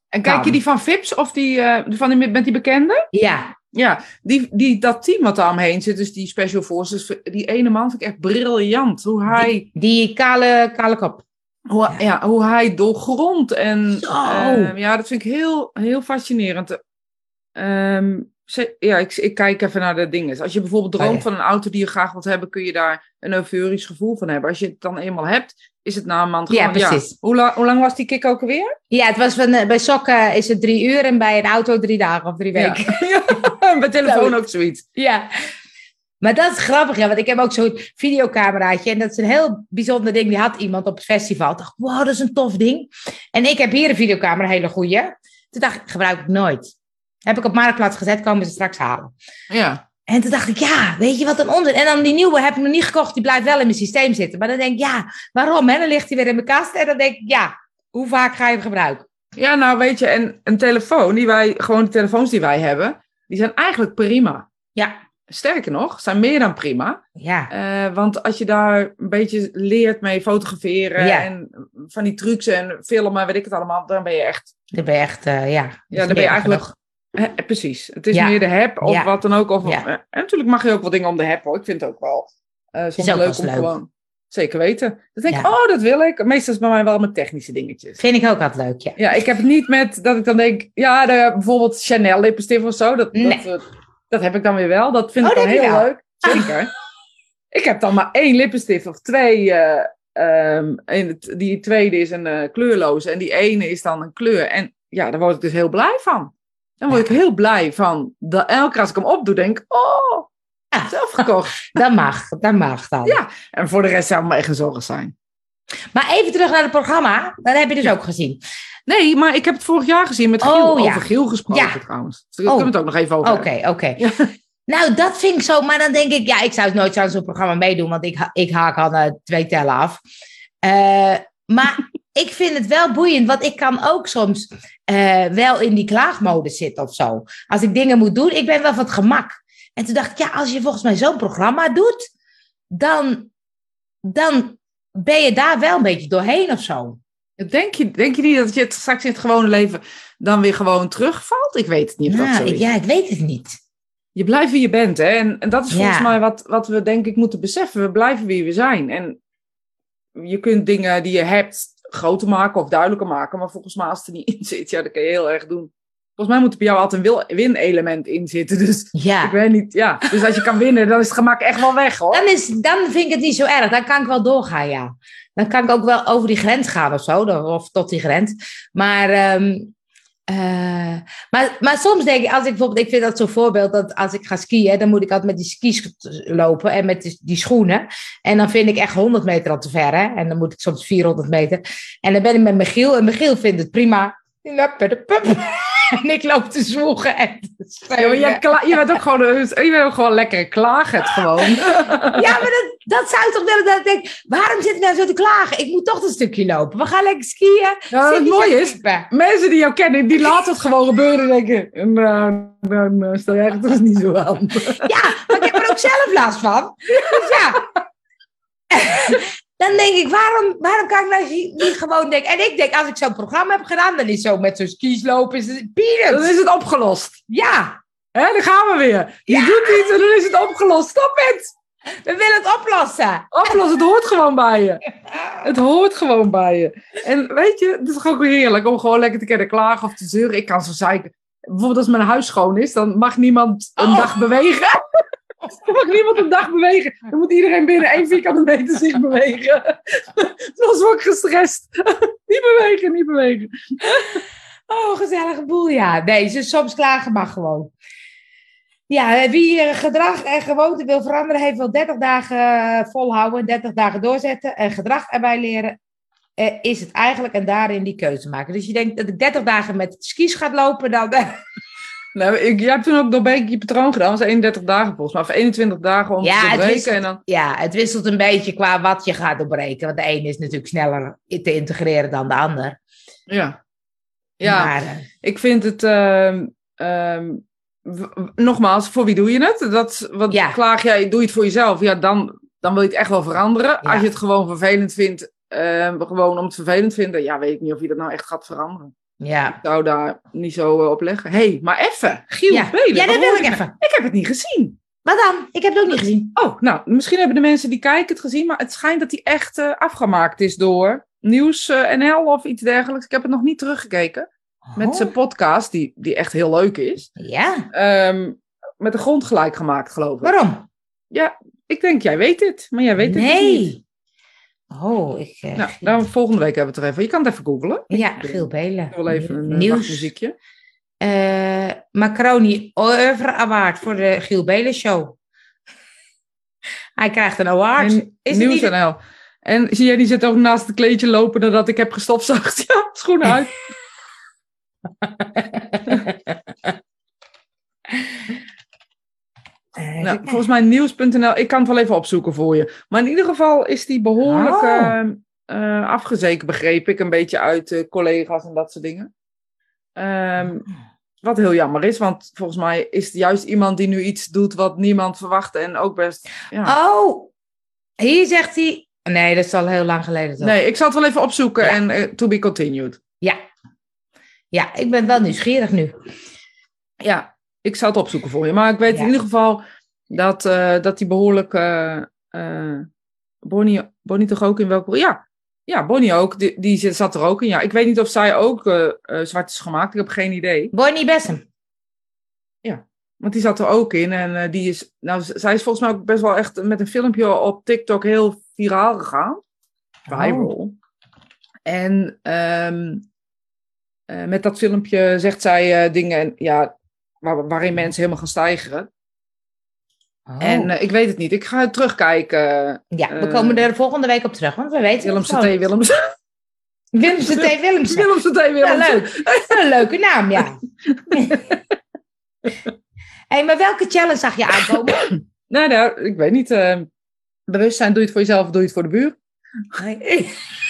Speaker 2: En kijk je die van Vips of die, eh, van die met die bekende?
Speaker 1: ja,
Speaker 2: Ja, die, die, dat team wat daar omheen zit, dus die Special Forces, die ene man vind ik echt briljant. Hoe hij,
Speaker 1: die, die kale, kale kop.
Speaker 2: hoe, ja. hoe hij doorgrondt. En ehm, ja, dat vind ik heel, heel fascinerend. Ehm, ja, ik, ik kijk even naar de dingen. Als je bijvoorbeeld droomt
Speaker 1: Oh, ja.
Speaker 2: van een auto die je graag wilt hebben, kun je daar een euforisch gevoel van hebben. Als je het dan eenmaal hebt, is het na een maand
Speaker 1: Ja,
Speaker 2: gewoon...
Speaker 1: precies.
Speaker 2: Hoe, la- hoe lang was die kick ook alweer?
Speaker 1: Ja, het was van, eh, bij sokken is het drie uur en bij een auto drie dagen of drie weken.
Speaker 2: Ja. ja, bij telefoon ook zoiets.
Speaker 1: Ja. Maar dat is grappig, ja, want ik heb ook zo'n videocameraatje. En dat is een heel bijzonder ding. Die had iemand op het festival. Ik dacht, wow, dat is een tof ding. En ik heb hier een videocamera, een hele goeie. Toen dacht ik, gebruik ik nooit. Heb ik op Marktplaats gezet, komen ze straks halen.
Speaker 2: Ja.
Speaker 1: En toen dacht ik, ja, weet je wat een onzin. En dan die nieuwe heb ik nog niet gekocht, die blijft wel in mijn systeem zitten. Maar dan denk ik, ja, waarom? En dan ligt hij weer in mijn kast. En dan denk ik, ja, hoe vaak ga je hem gebruiken?
Speaker 2: Ja, nou weet je, en een telefoon, die wij, gewoon de telefoons die wij hebben, die zijn eigenlijk prima.
Speaker 1: Ja,
Speaker 2: Sterker nog, zijn meer dan prima.
Speaker 1: ja,
Speaker 2: Eh, want als je daar een beetje leert mee fotograferen
Speaker 1: Ja.
Speaker 2: en van die trucs en filmen, weet ik het allemaal, dan ben je echt,
Speaker 1: dan ben je echt, eh, ja.
Speaker 2: ja, dan ben je eigenlijk, precies. Het is
Speaker 1: Ja.
Speaker 2: meer de heb of
Speaker 1: Ja.
Speaker 2: wat dan ook. Of,
Speaker 1: Ja.
Speaker 2: eh, en natuurlijk mag je ook wat dingen om de heb hoor. Ik vind het ook wel soms
Speaker 1: Is ook wel
Speaker 2: leuk om
Speaker 1: leuk.
Speaker 2: gewoon, zeker weten. Dan denk ik, oh dat wil ik. Meestal is het bij mij wel met technische dingetjes.
Speaker 1: Vind ik ook altijd leuk, ja.
Speaker 2: Ja, ik heb het niet met dat ik dan denk, ja, de, bijvoorbeeld Chanel lippenstift of zo. Dat,
Speaker 1: Nee.
Speaker 2: dat, eh, dat heb ik dan weer wel. Dat vind
Speaker 1: Oh,
Speaker 2: ik dan heel
Speaker 1: wel.
Speaker 2: leuk. Zeker. ik heb dan maar één lippenstift of twee. ehm, en het, die tweede is een kleurloze en die ene is dan een kleur. En ja, daar word ik dus heel blij van. Dan word ik heel blij van. Dat elke keer als ik hem opdoe, denk ik, oh, zelf gekocht.
Speaker 1: Dat mag, dat mag dan.
Speaker 2: Ja. en voor de rest zou het me echt een zorg zijn.
Speaker 1: Maar even terug naar het programma. Dat heb je dus ook gezien.
Speaker 2: Nee, maar ik heb het vorig jaar gezien met
Speaker 1: Oh,
Speaker 2: Giel.
Speaker 1: ja.
Speaker 2: Over Giel gesproken
Speaker 1: Ja.
Speaker 2: trouwens. Dus daar kunnen we het ook nog even over
Speaker 1: Oké, oké. Nou, dat vind ik zo. Maar dan denk ik, ja, ik zou het nooit aan zo'n programma meedoen. Want ik, ik haak al twee tellen af. Eh, maar ik vind het wel boeiend. Want ik kan ook soms eh, wel in die klaagmodus zitten of zo. Als ik dingen moet doen, ik ben wel van het gemak. En toen dacht ik, ja, als je volgens mij zo'n programma doet, dan, dan ben je daar wel een beetje doorheen of zo.
Speaker 2: Denk je, denk je niet dat je het straks in het gewone leven dan weer gewoon terugvalt? Ik weet het niet of dat
Speaker 1: ik,
Speaker 2: is.
Speaker 1: ja, ik weet het niet.
Speaker 2: Je blijft wie je bent, hè? En, en dat is volgens
Speaker 1: Ja.
Speaker 2: mij wat, wat we denk ik moeten beseffen. We blijven wie we zijn. En je kunt dingen die je hebt groter maken of duidelijker maken. Maar volgens mij als het er niet in zit, ja, dat kan je heel erg doen. Volgens mij moet er bij jou altijd een win-element in zitten. Dus
Speaker 1: Ja.
Speaker 2: ik weet niet, ja. Dus als je kan winnen, dan is het gemak echt wel weg, hoor.
Speaker 1: Dan, is, dan vind ik het niet zo erg. Dan kan ik wel doorgaan, ja. Dan kan ik ook wel over die grens gaan of zo. Of tot die grens. Maar, ehm, eh, maar, maar soms denk ik, als ik bijvoorbeeld, ik vind dat zo'n voorbeeld, dat als ik ga skiën, dan moet ik altijd met die skis lopen en met die, schoenen. En dan vind ik echt 100 meter al te ver, hè. En dan moet ik soms 400 meter. En dan ben ik met Michiel en Michiel vindt het prima. En ik loop te zwoegen en te schreeuwen.
Speaker 2: je, je bent ook gewoon, je bent ook gewoon lekker klagen het gewoon.
Speaker 1: Ja, maar dat, dat zou toch willen dat ik denk, waarom zit ik nou zo te klagen? Ik moet toch een stukje lopen. We gaan lekker skiën. Zit
Speaker 2: het mooie is, mensen die jou kennen, die laten het gewoon gebeuren en denken, nou, eh, stel je echt toch niet zo aan.
Speaker 1: Ja, maar ik heb er ook zelf last van. Dus ja. Dan denk ik, waarom, waarom kan ik nou niet gewoon denken... En ik denk, als ik zo'n programma heb gedaan, dan is zo met zo'n skis lopen, is het
Speaker 2: Dan is het opgelost.
Speaker 1: Ja,
Speaker 2: Hè, dan gaan we weer. Je doet iets en dan is het opgelost. Stop het!
Speaker 1: we willen het oplossen.
Speaker 2: Oplossen, het hoort gewoon bij je. Het hoort gewoon bij je. En weet je, het is toch ook weer heerlijk om gewoon lekker te kunnen klagen of te zeuren. Ik kan zo zeiken. Bijvoorbeeld als mijn huis schoon is, dan mag niemand een
Speaker 1: Oh.
Speaker 2: dag bewegen. Dan mag niemand een dag bewegen. Dan moet iedereen binnen één vierkante meter zich bewegen. Word ik gestrest. Niet bewegen, niet bewegen.
Speaker 1: Oh, gezellige boel, ja. Nee, soms klagen mag gewoon. Ja, wie eh, gedrag en gewoonte wil veranderen, heeft wel 30 dagen eh, volhouden, 30 dagen doorzetten en gedrag erbij leren. eh, is het eigenlijk en daarin die keuze maken. Dus je denkt dat ik 30 dagen met skis gaat lopen, dan.
Speaker 2: Nou, ik, jij hebt toen ook een beetje je patroon gedaan. Dat was 31 dagen volgens mij. Of 21 dagen om
Speaker 1: Ja,
Speaker 2: te doorbreken.
Speaker 1: wisselt.
Speaker 2: En dan,
Speaker 1: ja, het wisselt een beetje qua wat je gaat doorbreken. Want de ene is natuurlijk sneller te integreren dan de ander.
Speaker 2: ja. Ja.
Speaker 1: Maar, eh,
Speaker 2: Ik vind het. ehm, ehm, nogmaals, voor wie doe je het? Dat, wat
Speaker 1: Ja.
Speaker 2: klaag jij, doe je het voor jezelf? Ja, dan, dan wil je het echt wel veranderen. Als je het gewoon vervelend vindt, ehm, gewoon om het vervelend te vinden, ja, weet ik niet of je dat nou echt gaat veranderen.
Speaker 1: Ja.
Speaker 2: Ik zou daar niet zo eh, op leggen. Hé, hey, maar even, Giel
Speaker 1: Ja.
Speaker 2: Belen,
Speaker 1: ja, dat wil ik even.
Speaker 2: Ik heb het niet gezien.
Speaker 1: Wat dan? Ik heb het ook niet gezien.
Speaker 2: Oh, nou, misschien hebben de mensen die kijken het gezien, maar het schijnt dat hij echt eh, afgemaakt is door Nieuws eh, NL of iets dergelijks. Ik heb het nog niet teruggekeken. Met
Speaker 1: Oh,
Speaker 2: zijn podcast, die, die echt heel leuk is.
Speaker 1: Ja,
Speaker 2: Ehm, met de grond gelijk gemaakt, geloof ik.
Speaker 1: waarom?
Speaker 2: Ja, ik denk, jij weet het, maar jij weet het dus niet.
Speaker 1: nee. Oh, ik. eh,
Speaker 2: Nou, volgende week hebben we het er even. Je kan het even googlen.
Speaker 1: Ja,
Speaker 2: Ik
Speaker 1: Giel Belen.
Speaker 2: wil even een eh,
Speaker 1: Nieuws.
Speaker 2: wachtmuziekje.
Speaker 1: Eh, Macaroni Oeuvre Award voor de Giel Belen Show. Hij krijgt een award.
Speaker 2: En
Speaker 1: Is het
Speaker 2: Nieuws
Speaker 1: niet-
Speaker 2: NL. En zie jij, die zit ook naast het kleedje lopen nadat ik heb gestofzuigd. Ja, schoenen uit. Nou, volgens mij nieuws.nl. Ik kan het wel even opzoeken voor je. Maar in ieder geval is die behoorlijk
Speaker 1: Oh.
Speaker 2: eh, eh, afgezeken, begreep ik. Een beetje uit collega's en dat soort dingen. Ehm, wat heel jammer is, want volgens mij is het juist iemand die nu iets doet wat niemand verwachtte. En ook best. Ja.
Speaker 1: Oh, hier zegt hij. Nee, dat is al heel lang geleden. Toch?
Speaker 2: Nee, ik zal het wel even opzoeken
Speaker 1: Ja.
Speaker 2: en eh, to be continued.
Speaker 1: Ja. ja, ik ben wel nieuwsgierig nu.
Speaker 2: Ja, ik zal het opzoeken voor je. Maar ik weet
Speaker 1: Ja.
Speaker 2: in ieder geval dat, eh dat die behoorlijk. eh eh, Bonnie, Bonnie toch ook in welke. Ja, ja Bonnie ook. Die, die zat er ook in. Ja, ik weet niet of zij ook zwart is gemaakt. Ik heb geen idee.
Speaker 1: Bonnie Bessem.
Speaker 2: Want die zat er ook in. En die is. Nou, zij is volgens mij ook best wel echt met een filmpje op TikTok heel viraal gegaan. Viral. En ehm, eh, met dat filmpje zegt zij dingen. Ja, waar, waarin mensen helemaal gaan stijgeren.
Speaker 1: Oh.
Speaker 2: En eh, ik weet het niet. Ik ga het terugkijken.
Speaker 1: ja, we
Speaker 2: eh,
Speaker 1: komen er volgende week op terug, want we weten
Speaker 2: Willemse T.
Speaker 1: gewoon.
Speaker 2: Willemse.
Speaker 1: Willemse T. Willemse.
Speaker 2: Willemse T.
Speaker 1: Ja,
Speaker 2: Willemse.
Speaker 1: leuk. Een leuke naam, ja. hey, maar welke challenge zag je aankomen?
Speaker 2: Nou, nou, ik weet niet. eh, bewustzijn, doe je het voor jezelf of doe je het voor de buur?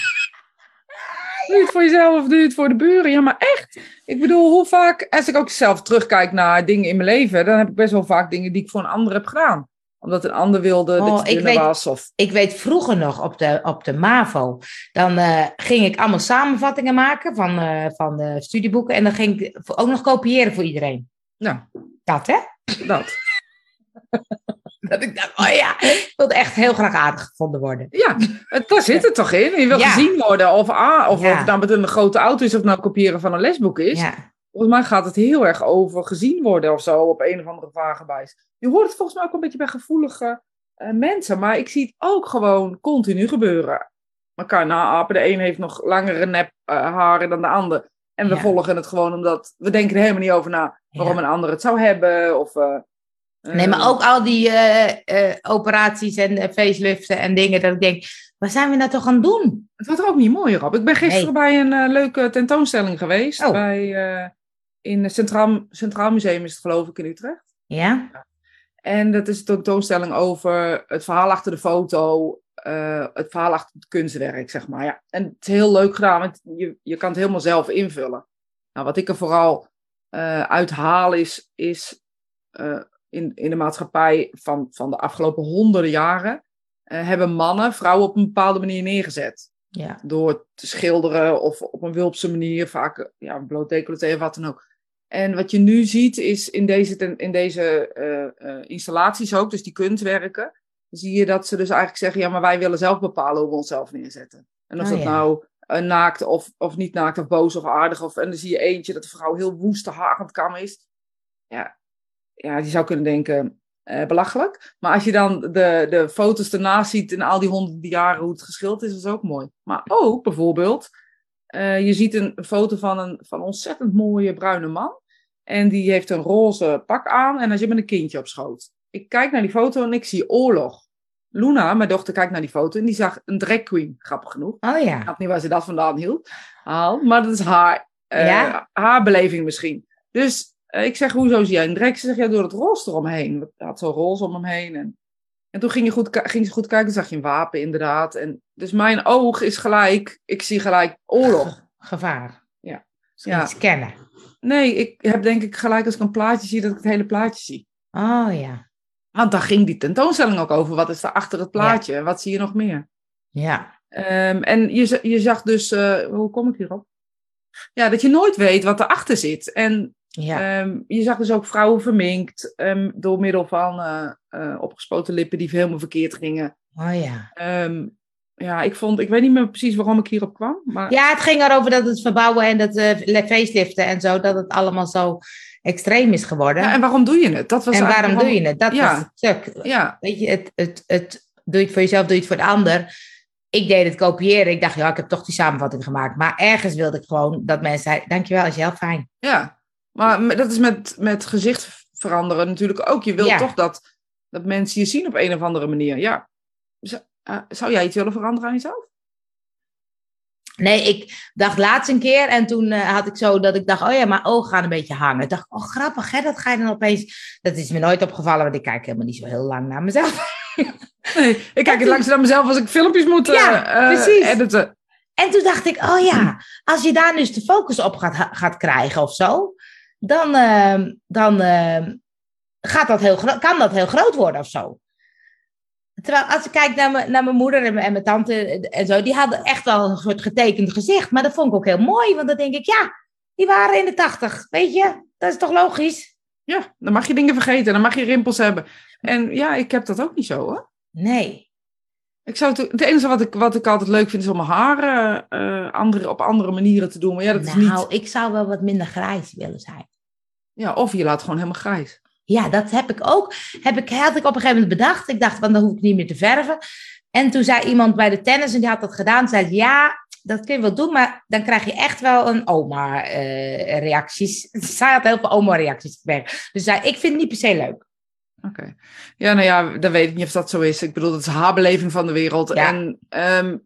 Speaker 2: Doe je het voor jezelf of doe je het voor de buren? Ja, maar echt. Ik bedoel, hoe vaak, als ik ook zelf terugkijk naar dingen in mijn leven, dan heb ik best wel vaak dingen die ik voor een ander heb gedaan. Omdat een ander wilde
Speaker 1: Oh,
Speaker 2: dat
Speaker 1: ik
Speaker 2: je dunner
Speaker 1: weet-
Speaker 2: was. Of...
Speaker 1: Ik weet vroeger nog op de, op de MAVO, dan eh, ging ik allemaal samenvattingen maken van, eh, van de studieboeken. En dan ging ik ook nog kopiëren voor iedereen.
Speaker 2: Nou,
Speaker 1: Dat, hè?
Speaker 2: dat.
Speaker 1: Dat ik dacht, oh ja, ik wilde echt heel graag aardig gevonden worden.
Speaker 2: Ja, het, daar zit het toch in. Je wil
Speaker 1: Ja.
Speaker 2: gezien worden. Of, ah, of,
Speaker 1: Ja.
Speaker 2: of het nou met een grote auto is of nou kopiëren van een lesboek is.
Speaker 1: Ja,
Speaker 2: Volgens mij gaat het heel erg over gezien worden of zo op een of andere vage wijze. Je hoort het volgens mij ook een beetje bij gevoelige eh, mensen. Maar ik zie het ook gewoon continu gebeuren. Elkaar naapen. De een heeft nog langere nep eh, haren dan de ander. En we volgen het gewoon omdat we denken er helemaal niet over na waarom een ander het zou hebben. Of, eh,
Speaker 1: Nee, maar
Speaker 2: eh,
Speaker 1: ook al die eh, eh, operaties en faceliften en dingen, dat ik denk, waar zijn we nou toch aan het doen?
Speaker 2: Het wordt er ook niet mooier op. Ik ben gisteren
Speaker 1: Nee.
Speaker 2: bij een leuke tentoonstelling geweest.
Speaker 1: Oh.
Speaker 2: Bij, in het Centraal, Centraal Museum is het geloof ik in Utrecht.
Speaker 1: Ja?
Speaker 2: En dat is een tentoonstelling over het verhaal achter de foto. het verhaal achter het kunstwerk, zeg maar. Ja. En het is heel leuk gedaan, want je, je kan het helemaal zelf invullen. Nou, wat ik er vooral uit haal is, is in, in de maatschappij van, van de afgelopen honderden jaren... eh, hebben mannen vrouwen op een bepaalde manier neergezet
Speaker 1: Ja.
Speaker 2: door te schilderen of op een wulpse manier, vaak ja, bloot decolleté of wat dan ook. En wat je nu ziet is in deze, in deze eh, eh, installaties ook, dus die kunstwerken, zie je dat ze dus eigenlijk zeggen, ja, maar wij willen zelf bepalen hoe we onszelf neerzetten. En of
Speaker 1: Oh,
Speaker 2: dat
Speaker 1: ja.
Speaker 2: nou naakt of, of niet naakt of boos of aardig, of, en dan zie je eentje dat de vrouw heel woest het kammen is. Ja, ja, die zou kunnen denken, eh, belachelijk. Maar als je dan de, de foto's ernaast ziet in al die honderden jaren hoe het geschild is, is ook mooi. Maar ook bijvoorbeeld, eh, je ziet een foto van een, van een ontzettend mooie bruine man. En die heeft een roze pak aan en hij zit met een kindje op schoot. Ik kijk naar die foto en ik zie oorlog. Luna, mijn dochter, kijkt naar die foto en die zag een drag queen, grappig genoeg.
Speaker 1: Oh
Speaker 2: Ik
Speaker 1: ja.
Speaker 2: snap niet waar ze dat vandaan hield. Maar dat is haar,
Speaker 1: Ja?
Speaker 2: haar beleving misschien. Dus ik zeg, hoezo zie jij een drek? Ze zegt, ja, door het roze eromheen. Hij had zo'n roze om hem heen. En, en toen ging, je goed, ging ze goed kijken, zag je een wapen inderdaad. En, dus mijn oog is gelijk, ik zie gelijk oorlog.
Speaker 1: Gevaar.
Speaker 2: Ja.
Speaker 1: Misschien
Speaker 2: Ja.
Speaker 1: scannen.
Speaker 2: Nee, ik heb denk ik gelijk als ik een plaatje zie, dat ik het hele plaatje zie.
Speaker 1: Oh ja.
Speaker 2: Want daar ging die tentoonstelling ook over. Wat is er achter het plaatje? Wat zie je nog meer?
Speaker 1: Ja.
Speaker 2: Ehm, en je, je zag dus, eh, hoe kom ik hierop? Ja, dat je nooit weet wat erachter zit. En
Speaker 1: Ja.
Speaker 2: Ehm, je zag dus ook vrouwen verminkt ehm, door middel van eh, eh, opgespoten lippen die helemaal verkeerd gingen.
Speaker 1: Oh ja.
Speaker 2: Ehm, ja, ik vond, ik weet niet meer precies waarom ik hierop kwam. Maar
Speaker 1: Ja, het ging erover dat het verbouwen en dat eh faceliften en zo, dat het allemaal zo extreem is geworden.
Speaker 2: Ja, en waarom doe je het? Dat was
Speaker 1: en waarom doe je het? Dat
Speaker 2: Ja.
Speaker 1: was het stuk.
Speaker 2: Ja,
Speaker 1: Weet je, het, het, het, doe je het voor jezelf, doe je het voor de ander. Ik deed het kopiëren. Ik dacht, ja, ik heb toch die samenvatting gemaakt. Maar ergens wilde ik gewoon dat mensen dankjewel, is heel fijn.
Speaker 2: ja. Maar dat is met, met gezicht veranderen natuurlijk ook. Je wilt
Speaker 1: Ja.
Speaker 2: toch dat, dat mensen je zien op een of andere manier. Ja. Zou, eh, zou jij iets willen veranderen aan jezelf?
Speaker 1: Nee, ik dacht laatst een keer en toen eh, had ik zo dat ik dacht, oh ja, mijn ogen gaan een beetje hangen. Ik dacht, oh grappig hè, dat ga je dan opeens... Dat is me nooit opgevallen, want ik kijk helemaal niet zo heel lang naar mezelf.
Speaker 2: Nee, ik kijk het langs naar mezelf als ik filmpjes moet
Speaker 1: Ja, precies.
Speaker 2: editen.
Speaker 1: En toen dacht ik, oh ja, als je daar dus de focus op gaat, gaat krijgen of zo, dan, ehm, dan ehm, gaat dat heel kan dat heel groot worden of zo. Terwijl als ik kijk naar, mijn- naar mijn moeder en mijn, en mijn tante en zo, die hadden echt wel een soort getekend gezicht. Maar dat vond ik ook heel mooi, want dan denk ik, ja, die waren in de tachtig, weet je? Dat is toch logisch?
Speaker 2: Ja, dan mag je dingen vergeten, dan mag je rimpels hebben. En ja, ik heb dat ook niet zo hoor.
Speaker 1: Nee.
Speaker 2: Ik zou het, het enige wat ik, wat ik altijd leuk vind is om mijn haren eh, andere, op andere manieren te doen. Maar ja, dat is
Speaker 1: nou,
Speaker 2: niet.
Speaker 1: ik zou wel wat minder grijs willen zijn.
Speaker 2: Ja, of je laat gewoon helemaal grijs.
Speaker 1: Ja, dat heb ik ook. Heb ik, had ik op een gegeven moment bedacht. Ik dacht, want dan hoef ik niet meer te verven. En toen zei iemand bij de tennis, en die had dat gedaan, zei ja, dat kun je wel doen, maar dan krijg je echt wel een oma-reacties. Zij had heel veel oma-reacties gekregen. Dus zei, ik vind het niet per se leuk.
Speaker 2: Oké. Ja, nou ja, dan weet ik niet of dat zo is. Ik bedoel, dat is haar beleving van de wereld.
Speaker 1: Ja.
Speaker 2: En ehm,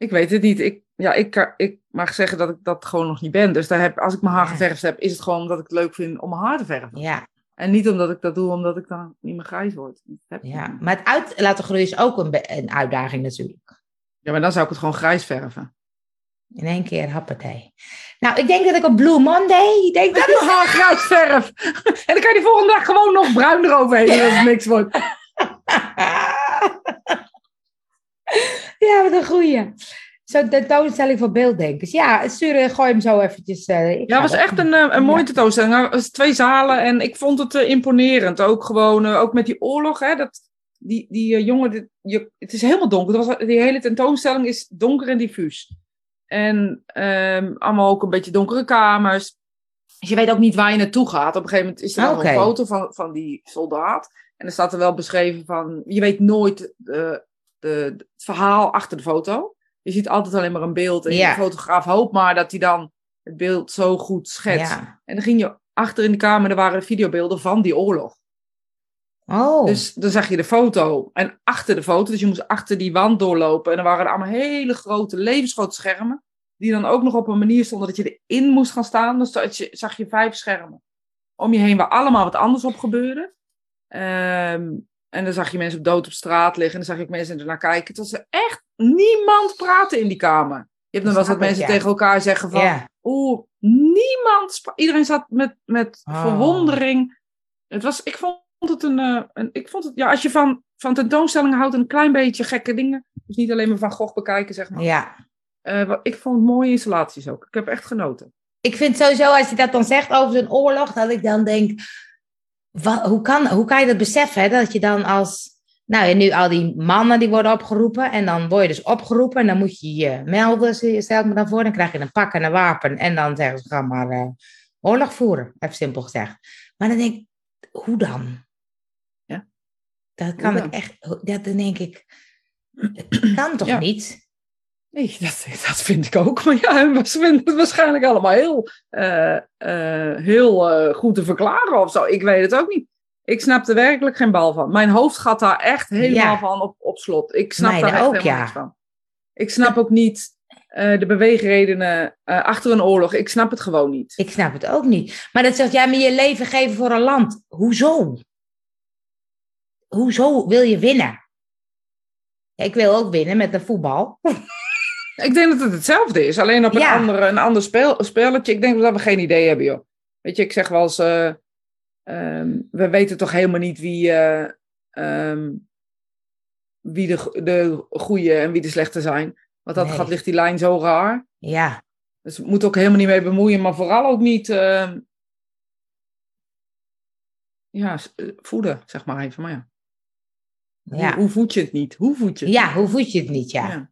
Speaker 2: ik weet het niet. Ik, ja, ik, ik mag zeggen dat ik dat gewoon nog niet ben. Dus daar heb, als ik mijn haar
Speaker 1: Ja.
Speaker 2: geverfd heb, is het gewoon omdat ik het leuk vind om mijn haar te verven.
Speaker 1: Ja,
Speaker 2: En niet omdat ik dat doe, omdat ik dan niet meer grijs word. Heb ik
Speaker 1: ja.
Speaker 2: niet.
Speaker 1: Maar het uit laten groeien is ook een, een uitdaging natuurlijk.
Speaker 2: ja, maar dan zou ik het gewoon grijs verven.
Speaker 1: In één keer happatij. Nou, ik denk dat ik op Blue Monday... Ik denk dat
Speaker 2: Dat is haargruisverf. en dan kan je die volgende dag gewoon nog bruin eroverheen als het niks wordt.
Speaker 1: Ja, wat een goeie. Zo'n tentoonstelling voor beelddenkers. Ja, stuur, gooi hem zo eventjes. eh, ik
Speaker 2: Ja, het was echt een, eh, een mooie tentoonstelling. Het was twee zalen en ik vond het eh, imponerend. Ook gewoon, eh, ook met die oorlog. Hè, dat, die die eh, jongen, dit- je, het is helemaal donker. Was, die hele tentoonstelling is donker en diffuus. En ehm, allemaal ook een beetje donkere kamers. Dus je weet ook niet waar je naartoe gaat. Op een gegeven moment is er
Speaker 1: Oké.
Speaker 2: een foto van, van die soldaat. En er staat er wel beschreven van... Je weet nooit eh, de, het verhaal achter de foto. Je ziet altijd alleen maar een beeld. En
Speaker 1: Ja.
Speaker 2: de fotograaf hoopt maar dat hij dan het beeld zo goed schetst.
Speaker 1: Ja.
Speaker 2: En dan ging je achter in de kamer, er waren videobeelden van die oorlog.
Speaker 1: Oh,
Speaker 2: Dus dan zag je de foto en achter de foto, dus je moest achter die wand doorlopen. En er waren allemaal hele grote, levensgrote schermen, die dan ook nog op een manier stonden dat je erin moest gaan staan. Dus dat je, zag je vijf schermen om je heen waar allemaal wat anders op gebeurde. Ehm, en dan zag je mensen dood op straat liggen en dan zag je ook mensen ernaar kijken. Het was echt niemand praten in die kamer. Je hebt dan wel eens dat
Speaker 1: ik,
Speaker 2: mensen
Speaker 1: ja.
Speaker 2: tegen elkaar zeggen van...
Speaker 1: ja.
Speaker 2: Oeh, niemand. Iedereen zat met, met
Speaker 1: Oh.
Speaker 2: verwondering. Het was, ik vond het een, eh, een. Ik vond het, ja, als je van, van tentoonstellingen houdt, een klein beetje gekke dingen. Dus niet alleen maar van Gogh bekijken, zeg maar.
Speaker 1: ja.
Speaker 2: Eh, ik vond mooie installaties ook. Ik heb echt genoten.
Speaker 1: Ik vind sowieso, als je dat dan zegt over zo'n oorlog, dat ik dan denk, hoe, kan, hoe kan je dat beseffen? Hè? Dat je dan als, nou ja, nu al die mannen die worden opgeroepen en dan word je dus opgeroepen en dan moet je je melden, stel ik me dan voor. Dan krijg je een pak en een wapen en dan zeggen ze, ga maar eh, oorlog voeren, even simpel gezegd. Maar dan denk ik, hoe dan?
Speaker 2: Ja.
Speaker 1: Dat kan
Speaker 2: dan?
Speaker 1: ik echt, dat dan denk ik, het kan toch
Speaker 2: Ja.
Speaker 1: niet?
Speaker 2: Nee, dat, dat vind ik ook. Maar ja, we vinden het waarschijnlijk allemaal heel, eh, eh, heel eh, goed te verklaren of zo. Ik weet het ook niet. Ik snap er werkelijk geen bal van. Mijn hoofd gaat daar echt helemaal
Speaker 1: Ja.
Speaker 2: van op, op slot. Ik snap
Speaker 1: Mijne
Speaker 2: daar echt
Speaker 1: ook,
Speaker 2: helemaal
Speaker 1: ja.
Speaker 2: niks van. Ik snap ook niet de beweegredenen achter een oorlog. Ik snap het gewoon niet.
Speaker 1: Ik snap het ook niet. Maar dat zegt, ja, maar je leven geven voor een land. Hoezo? Hoezo wil je winnen? Ik wil ook winnen met de voetbal.
Speaker 2: Ik denk dat het hetzelfde is, alleen op een,
Speaker 1: Ja.
Speaker 2: andere, een ander spel, spelletje. Ik denk dat we geen idee hebben, joh. Weet je, ik zeg wel eens, eh, ehm, we weten toch helemaal niet wie, eh, ehm, wie de, de goede en wie de slechte zijn. Want dat
Speaker 1: Nee.
Speaker 2: gaat, ligt die lijn zo raar.
Speaker 1: Ja,
Speaker 2: Dus we moeten ook helemaal niet mee bemoeien, maar vooral ook niet ehm, ja, eh, voeden, zeg maar even. Maar ja.
Speaker 1: ja.
Speaker 2: Hoe, hoe voed je het niet? Hoe voed je het?
Speaker 1: ja, hoe voed je het niet, ja.
Speaker 2: Ja.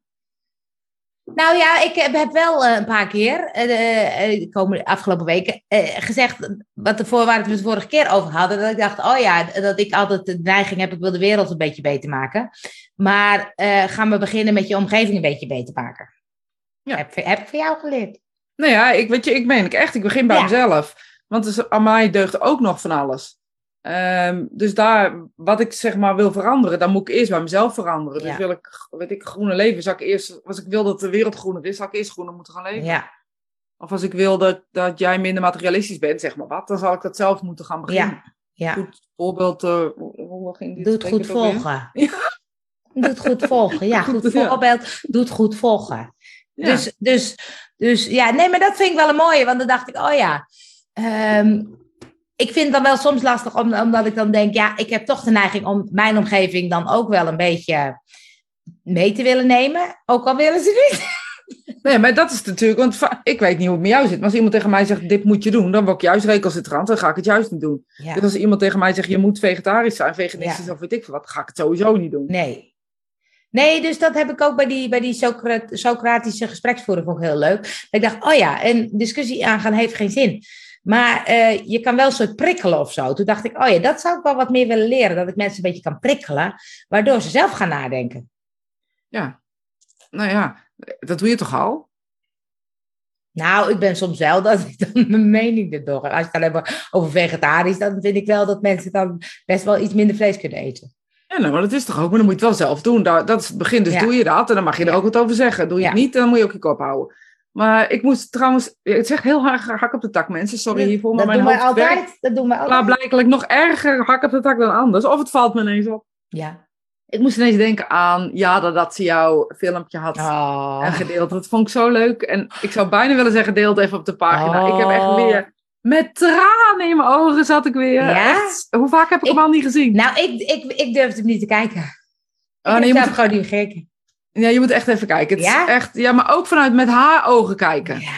Speaker 1: Nou ja, ik heb, wel eh, een paar keer, eh, eh, de komende afgelopen weken, gezegd, wat de voorwaarden we het vorige keer over hadden, dat ik dacht, oh ja, dat ik altijd de neiging heb, ik wil de wereld een beetje beter maken. Maar eh, gaan we beginnen met je omgeving een beetje beter maken.
Speaker 2: Ja.
Speaker 1: Heb, heb ik van jou geleerd.
Speaker 2: Nou ja, ik, weet je, ik meen ik echt. Ik begin bij
Speaker 1: Ja.
Speaker 2: mezelf. Want dus, aan mij deugt ook nog van alles. Ehm, dus daar, wat ik zeg maar wil veranderen, dan moet ik eerst bij mezelf veranderen. Dus
Speaker 1: Ja.
Speaker 2: wil ik, weet ik, groener leven, zou ik eerst, als ik wil dat de wereld groener is, zou ik eerst groener moeten gaan leven.
Speaker 1: Ja,
Speaker 2: Of als ik wil dat, dat jij minder materialistisch bent, zeg maar wat, dan zal ik dat zelf moeten gaan beginnen.
Speaker 1: ja, ja.
Speaker 2: Goed voorbeeld, hoe, hoe ging dit
Speaker 1: Doe het goed volgen.
Speaker 2: Ja.
Speaker 1: Doe het goed volgen. Ja,
Speaker 2: Goed,
Speaker 1: voorbeeld. Doe het goed volgen.
Speaker 2: Ja.
Speaker 1: Dus, dus, dus ja, nee, maar dat vind ik wel een mooie. Want dan dacht ik, oh ja. ehm, ik vind het dan wel soms lastig, om- omdat ik dan denk, ja, ik heb toch de neiging om mijn omgeving dan ook wel een beetje mee te willen nemen. Ook al willen ze niet.
Speaker 2: Nee, maar dat is natuurlijk, want ik weet niet hoe het met jou zit. Maar als iemand tegen mij zegt, dit moet je doen, dan word ik juist recalcitrant, dan ga ik het juist niet doen.
Speaker 1: Ja,
Speaker 2: Dus als iemand tegen mij zegt, je moet vegetarisch zijn, veganistisch
Speaker 1: Ja.
Speaker 2: of weet ik veel wat, ga ik het sowieso niet doen.
Speaker 1: nee. Nee, dus dat heb ik ook bij die, bij die Socra- Socratische gespreksvoering ik heel leuk. Dat ik dacht, oh ja, een discussie aangaan heeft geen zin. Maar eh, je kan wel een soort prikkelen of zo. Toen dacht ik, oh ja, dat zou ik wel wat meer willen leren. Dat ik mensen een beetje kan prikkelen, waardoor ze zelf gaan nadenken.
Speaker 2: Ja, nou ja, dat doe je toch al?
Speaker 1: Nou, ik ben soms wel dat ik dan mijn mening erdoor. Als je het alleen maar over vegetarisch, dan vind ik wel dat mensen dan best wel iets minder vlees kunnen eten.
Speaker 2: Ja, nou, maar dat is toch ook, maar dan moet je het wel zelf doen. Dat, dat is het begin, dus
Speaker 1: Ja.
Speaker 2: doe je dat en dan mag je er
Speaker 1: Ja.
Speaker 2: ook wat over zeggen. Doe je het niet, dan moet je ook je kop houden. Maar ik moest trouwens, het zegt heel hard hak op de tak, mensen. Sorry hiervoor, maar
Speaker 1: dat
Speaker 2: mijn
Speaker 1: doen wij
Speaker 2: werkt
Speaker 1: altijd. Dat doen wij altijd.
Speaker 2: klaarblijkelijk nog erger hak op de tak dan anders. Of het valt me ineens op.
Speaker 1: Ja.
Speaker 2: Ik moest ineens denken aan, ja, dat, dat ze jouw filmpje had
Speaker 1: Oh.
Speaker 2: en gedeeld. Dat vond ik zo leuk. En ik zou bijna willen zeggen, deel het even op de pagina. Ik heb echt
Speaker 1: Oh.
Speaker 2: weer, met tranen in mijn ogen zat ik weer.
Speaker 1: Ja?
Speaker 2: Echt, hoe vaak heb ik,
Speaker 1: Ik-
Speaker 2: hem al niet gezien?
Speaker 1: Nou, ik, ik, ik durfde hem niet te kijken.
Speaker 2: oh,
Speaker 1: ik
Speaker 2: nee, je, moet,
Speaker 1: gewoon niet gekeken.
Speaker 2: Ja, je moet echt even kijken. Het
Speaker 1: Ja?
Speaker 2: is echt, ja, maar ook vanuit met haar ogen kijken.
Speaker 1: Ja,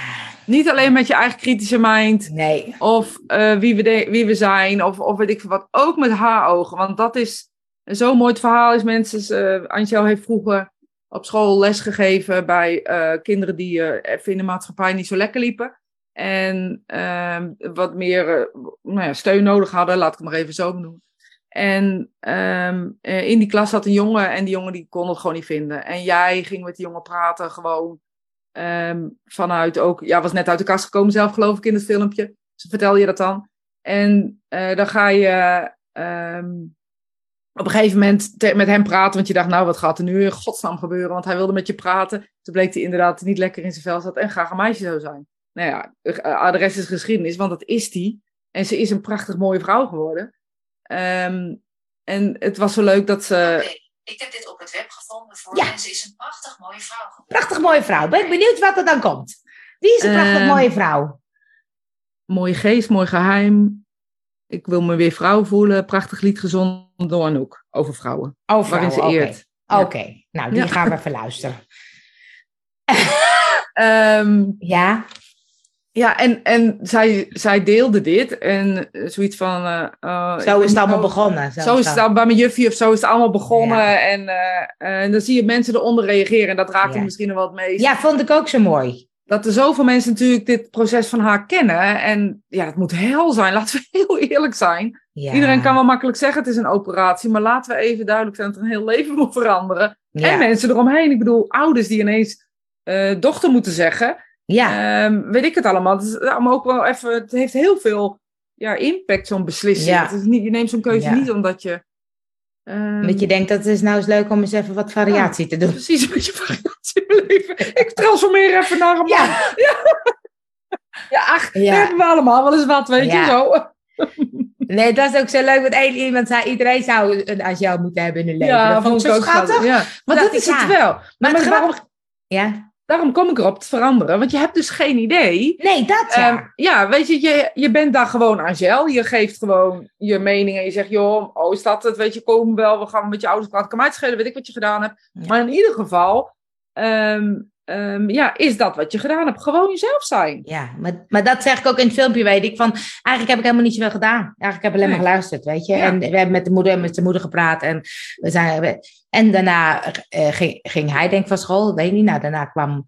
Speaker 2: Niet alleen met je eigen kritische mind.
Speaker 1: nee.
Speaker 2: Of eh, wie, we de- wie we zijn. Of, of weet ik veel wat. Ook met haar ogen. Want dat is zo'n mooi verhaal. Is mensen, eh Angel heeft vroeger op school les gegeven bij eh, kinderen die even in de maatschappij niet zo lekker liepen. En ehm, wat meer nou ja, steun nodig hadden, laat ik het maar even zo noemen. En ehm, eh, in die klas zat een jongen en die jongen die kon het gewoon niet vinden. En jij ging met die jongen praten, gewoon ehm, vanuit ook, ja, was net uit de kast gekomen zelf geloof ik in het filmpje. Dus vertel je dat dan. En eh, dan ga je ehm, op een gegeven moment met hem praten, want je dacht, nou, wat gaat er nu in godsnaam gebeuren? Want hij wilde met je praten. Toen bleek hij inderdaad niet lekker in zijn vel zat en graag een meisje zou zijn. Nou ja, de rest is geschiedenis, want dat is die. En ze is een prachtig mooie vrouw geworden. Ehm, en het was zo leuk dat ze...
Speaker 3: Ik heb dit op het web gevonden voor
Speaker 1: Ja.
Speaker 3: en ze is een prachtig mooie vrouw geworden.
Speaker 1: Prachtig mooie vrouw. Ben ik benieuwd wat er dan komt. Wie is een prachtig
Speaker 2: Ehm,
Speaker 1: mooie vrouw?
Speaker 2: Mooie geest, mooi geheim. Ik wil me weer vrouw voelen. Prachtig lied gezongen door Anouk over vrouwen.
Speaker 1: Oh,
Speaker 2: waarin ze
Speaker 1: vrouwen, oké.
Speaker 2: eert.
Speaker 1: Oké, nou die
Speaker 2: Ja.
Speaker 1: gaan we even luisteren.
Speaker 2: Ehm,
Speaker 1: Ja,
Speaker 2: ja, en, en zij, zij deelde dit. En eh, zoiets van... eh, eh,
Speaker 1: zo is het allemaal
Speaker 2: zo-
Speaker 1: begonnen.
Speaker 2: Zo is het al bij mijn juffie of zo is het allemaal begonnen. En, en dan zie je mensen eronder reageren. En dat raakt
Speaker 1: Ja.
Speaker 2: misschien wel het meest.
Speaker 1: Ja, vond ik ook zo mooi.
Speaker 2: Dat er zoveel mensen natuurlijk dit proces van haar kennen. En ja, het moet hel zijn. Laten we heel eerlijk zijn.
Speaker 1: Ja.
Speaker 2: Iedereen kan wel makkelijk zeggen het is een operatie. Maar laten we even duidelijk zijn dat er een heel leven moet veranderen. En mensen eromheen. Ik bedoel, ouders die ineens eh, dochter moeten zeggen.
Speaker 1: Ja.
Speaker 2: Ehm, weet ik het allemaal. Het, is allemaal ook wel even, het heeft heel veel ja, impact, zo'n beslissing.
Speaker 1: Ja.
Speaker 2: Het is niet, je neemt zo'n keuze
Speaker 1: Ja.
Speaker 2: niet omdat je... ehm,
Speaker 1: Dat je denkt, dat is nou eens leuk om eens even wat variatie te doen.
Speaker 2: Precies, een beetje variatie in leven. Ik transformeer even naar een man.
Speaker 1: Ja,
Speaker 2: Ja, ach,
Speaker 1: Ja.
Speaker 2: hebben we allemaal wel eens wat, weet
Speaker 1: Ja.
Speaker 2: je zo.
Speaker 1: nee, dat is ook zo leuk. Want één iemand zei, iedereen zou een Angel moeten hebben in hun leven. dat vond ik zo schattig.
Speaker 2: Ja. Maar dat is het
Speaker 1: ja.
Speaker 2: wel.
Speaker 1: Maar
Speaker 2: waarom.
Speaker 1: Ja,
Speaker 2: daarom kom ik erop te veranderen. Want je hebt dus geen idee.
Speaker 1: nee, dat ja.
Speaker 2: Ehm, ja, weet je, je, je bent daar gewoon Angel. Je geeft gewoon je mening en je zegt, joh, oh, is dat het? Weet je, kom wel, we gaan met je ouders praten. Kan mij het schelen, weet ik wat je gedaan hebt.
Speaker 1: Ja.
Speaker 2: Maar in ieder geval, ehm, ehm, ja, is dat wat je gedaan hebt. Gewoon jezelf zijn.
Speaker 1: Ja, maar, maar dat zeg ik ook in het filmpje, weet ik. Van, eigenlijk heb ik helemaal niet zoveel gedaan. Eigenlijk heb ik alleen maar geluisterd, weet je.
Speaker 2: Ja.
Speaker 1: En we hebben met de moeder en met zijn moeder gepraat. En, we zijn, en daarna eh, ging, ging hij denk ik van school, weet ik niet. Nou, daarna kwam,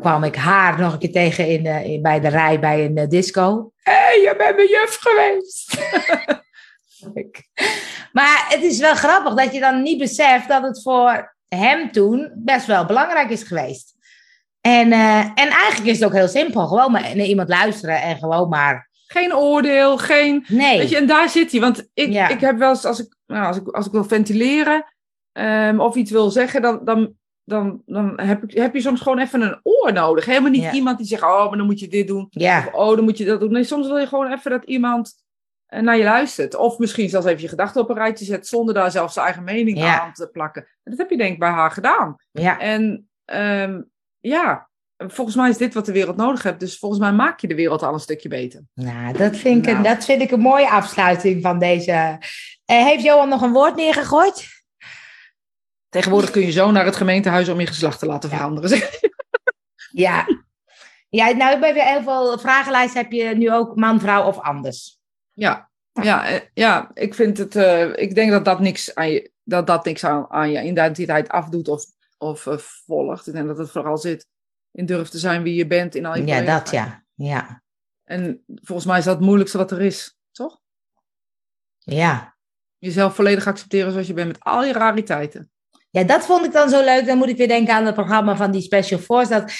Speaker 1: kwam ik haar nog een keer tegen in, in, bij de rij bij een eh, disco. Hé, hey, je bent mijn juf geweest. maar het is wel grappig dat je dan niet beseft dat het voor hem toen best wel belangrijk is geweest. En, eh, en eigenlijk is het ook heel simpel. Gewoon maar naar iemand luisteren en gewoon maar...
Speaker 2: Geen oordeel, geen...
Speaker 1: Nee.
Speaker 2: Weet je, en daar zit hij. Want ik,
Speaker 1: Ja.
Speaker 2: ik heb wel eens, als ik, nou, als ik, als ik wil ventileren ehm, of iets wil zeggen, dan, dan, dan, dan heb, ik, heb je soms gewoon even een oor nodig. Helemaal niet
Speaker 1: Ja.
Speaker 2: iemand die zegt, oh, maar dan moet je dit doen.
Speaker 1: ja,
Speaker 2: Of, oh, dan moet je dat doen. Nee, soms wil je gewoon even dat iemand eh, naar je luistert. Of misschien zelfs even je gedachten op een rijtje zet, zonder daar zelf zijn eigen mening
Speaker 1: Ja.
Speaker 2: aan te plakken. En dat heb je denk ik bij haar gedaan.
Speaker 1: ja,
Speaker 2: En ehm, ja, volgens mij is dit wat de wereld nodig heeft. Dus volgens mij maak je de wereld al een stukje beter.
Speaker 1: nou, dat vind, ik,
Speaker 2: Nou.
Speaker 1: dat vind ik een mooie afsluiting van deze... Eh, heeft Johan nog een woord neergegooid?
Speaker 2: Tegenwoordig kun je zo naar het gemeentehuis om je geslacht te laten
Speaker 1: Ja.
Speaker 2: veranderen.
Speaker 1: Ja. Ja, nou, bij heel veel vragenlijsten heb je nu ook man, vrouw of anders.
Speaker 2: Ja, ja, eh, ja ik vind het. eh, ik denk dat dat niks aan je, dat dat niks aan, aan je identiteit afdoet of, of eh, volgt. Ik denk dat het vooral zit in durf te zijn wie je bent in al je
Speaker 1: Ja, dat ja. Ja.
Speaker 2: En volgens mij is dat het moeilijkste wat er is, toch?
Speaker 1: Ja.
Speaker 2: Jezelf volledig accepteren zoals je bent met al je rariteiten.
Speaker 1: Ja, dat vond ik dan zo leuk. Dan moet ik weer denken aan het programma van die Special Force. Dat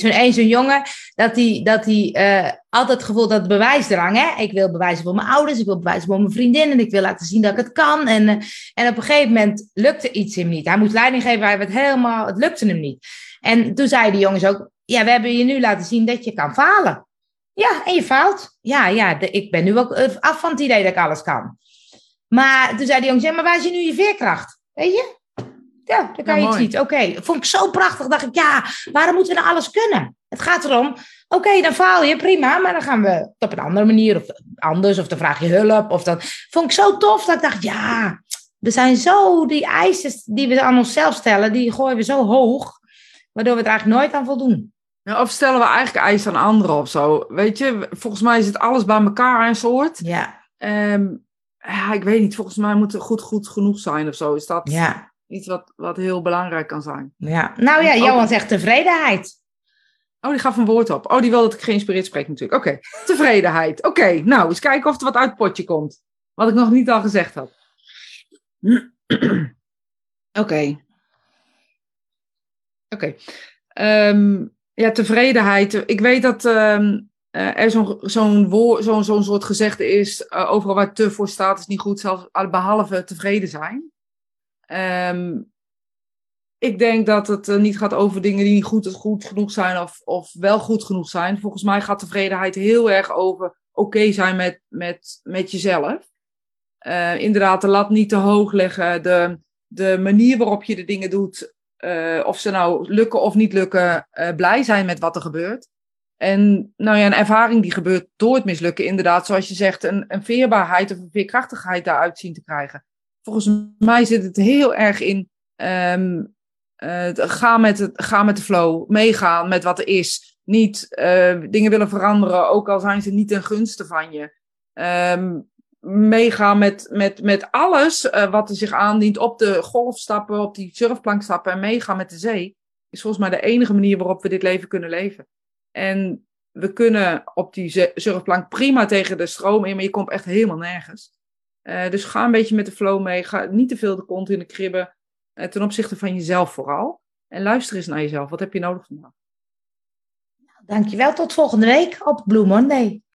Speaker 1: zo'n een, zo'n jongen, dat die, dat die eh, altijd het gevoel dat bewijsdrang, hè. Ik wil bewijzen voor mijn ouders, ik wil bewijzen voor mijn vriendin en ik wil laten zien dat ik het kan. En, eh, en op een gegeven moment lukte iets hem niet. Hij moest leiding geven, hij werd helemaal, het lukte hem niet. En toen zeiden die jongens ook, ja, we hebben je nu laten zien dat je kan falen. Ja, en je faalt. Ja, ja, de- ik ben nu ook eh, af van het idee dat ik alles kan. Maar toen zei die jongens, ja, maar waar is je nu je veerkracht? Weet je? Ja, dan kan
Speaker 2: Ja,
Speaker 1: je
Speaker 2: mooi.
Speaker 1: iets. Oké, vond ik zo prachtig. Dacht ik, ja, waarom moeten we nou alles kunnen? Het gaat erom, oké, dan faal je, prima. Maar dan gaan we het op een andere manier of anders. Of dan vraag je hulp. Of dan vond ik zo tof dat ik dacht, ja, we zijn zo, die eisen die we aan onszelf stellen, die gooien we zo hoog. Waardoor we er eigenlijk nooit aan voldoen.
Speaker 2: Ja, of stellen we eigenlijk eisen aan anderen of zo? Weet je, volgens mij is het alles bij elkaar een soort.
Speaker 1: Ja,
Speaker 2: Ehm, ja, ik weet niet. Volgens mij moet het goed, goed genoeg zijn of zo. Is dat
Speaker 1: ja,
Speaker 2: iets wat, wat heel belangrijk kan zijn?
Speaker 1: ja. Nou ja, Johan zegt tevredenheid.
Speaker 2: Oh, die gaf een woord op. Oh, die wil dat ik geïnspireerd spreek natuurlijk. Oké, tevredenheid. Oké, nou, eens kijken of er wat uit het potje komt. Wat ik nog niet al gezegd had. Oké. Oké. Ehm, ja, tevredenheid. Ik weet dat ehm, eh, er zo'n zo'n woord- zo'n soort gezegde is. eh, overal waar te voor staat is niet goed, zelfs al- behalve tevreden zijn. Ehm, ik denk dat het eh, niet gaat over dingen die niet goed, goed genoeg zijn of, of wel goed genoeg zijn. Volgens mij gaat tevredenheid heel erg over oké zijn met, met, met jezelf. Eh, inderdaad, de lat niet te hoog leggen. De, de manier waarop je de dingen doet, eh, of ze nou lukken of niet lukken, blij zijn met wat er gebeurt. En nou ja, een ervaring die gebeurt door het mislukken, inderdaad, zoals je zegt, een, een veerbaarheid of een veerkrachtigheid daaruit zien te krijgen. Volgens mij zit het heel erg in ehm, eh, ga, met het, met de flow, meegaan met wat er is. Niet eh, dingen willen veranderen, ook al zijn ze niet ten gunste van je. Ehm, meegaan met, met, met alles eh, wat er zich aandient. Op de golf stappen, op die surfplank stappen en meegaan met de zee. Is volgens mij de enige manier waarop we dit leven kunnen leven. En we kunnen op die surfplank prima tegen de stroom in, maar je komt echt helemaal nergens. Eh, dus ga een beetje met de flow mee. Ga niet te veel de kont in de kribben. eh, ten opzichte van jezelf vooral. En luister eens naar jezelf. Wat heb je nodig vandaag?
Speaker 1: Dankjewel, tot volgende week op Blue Monday.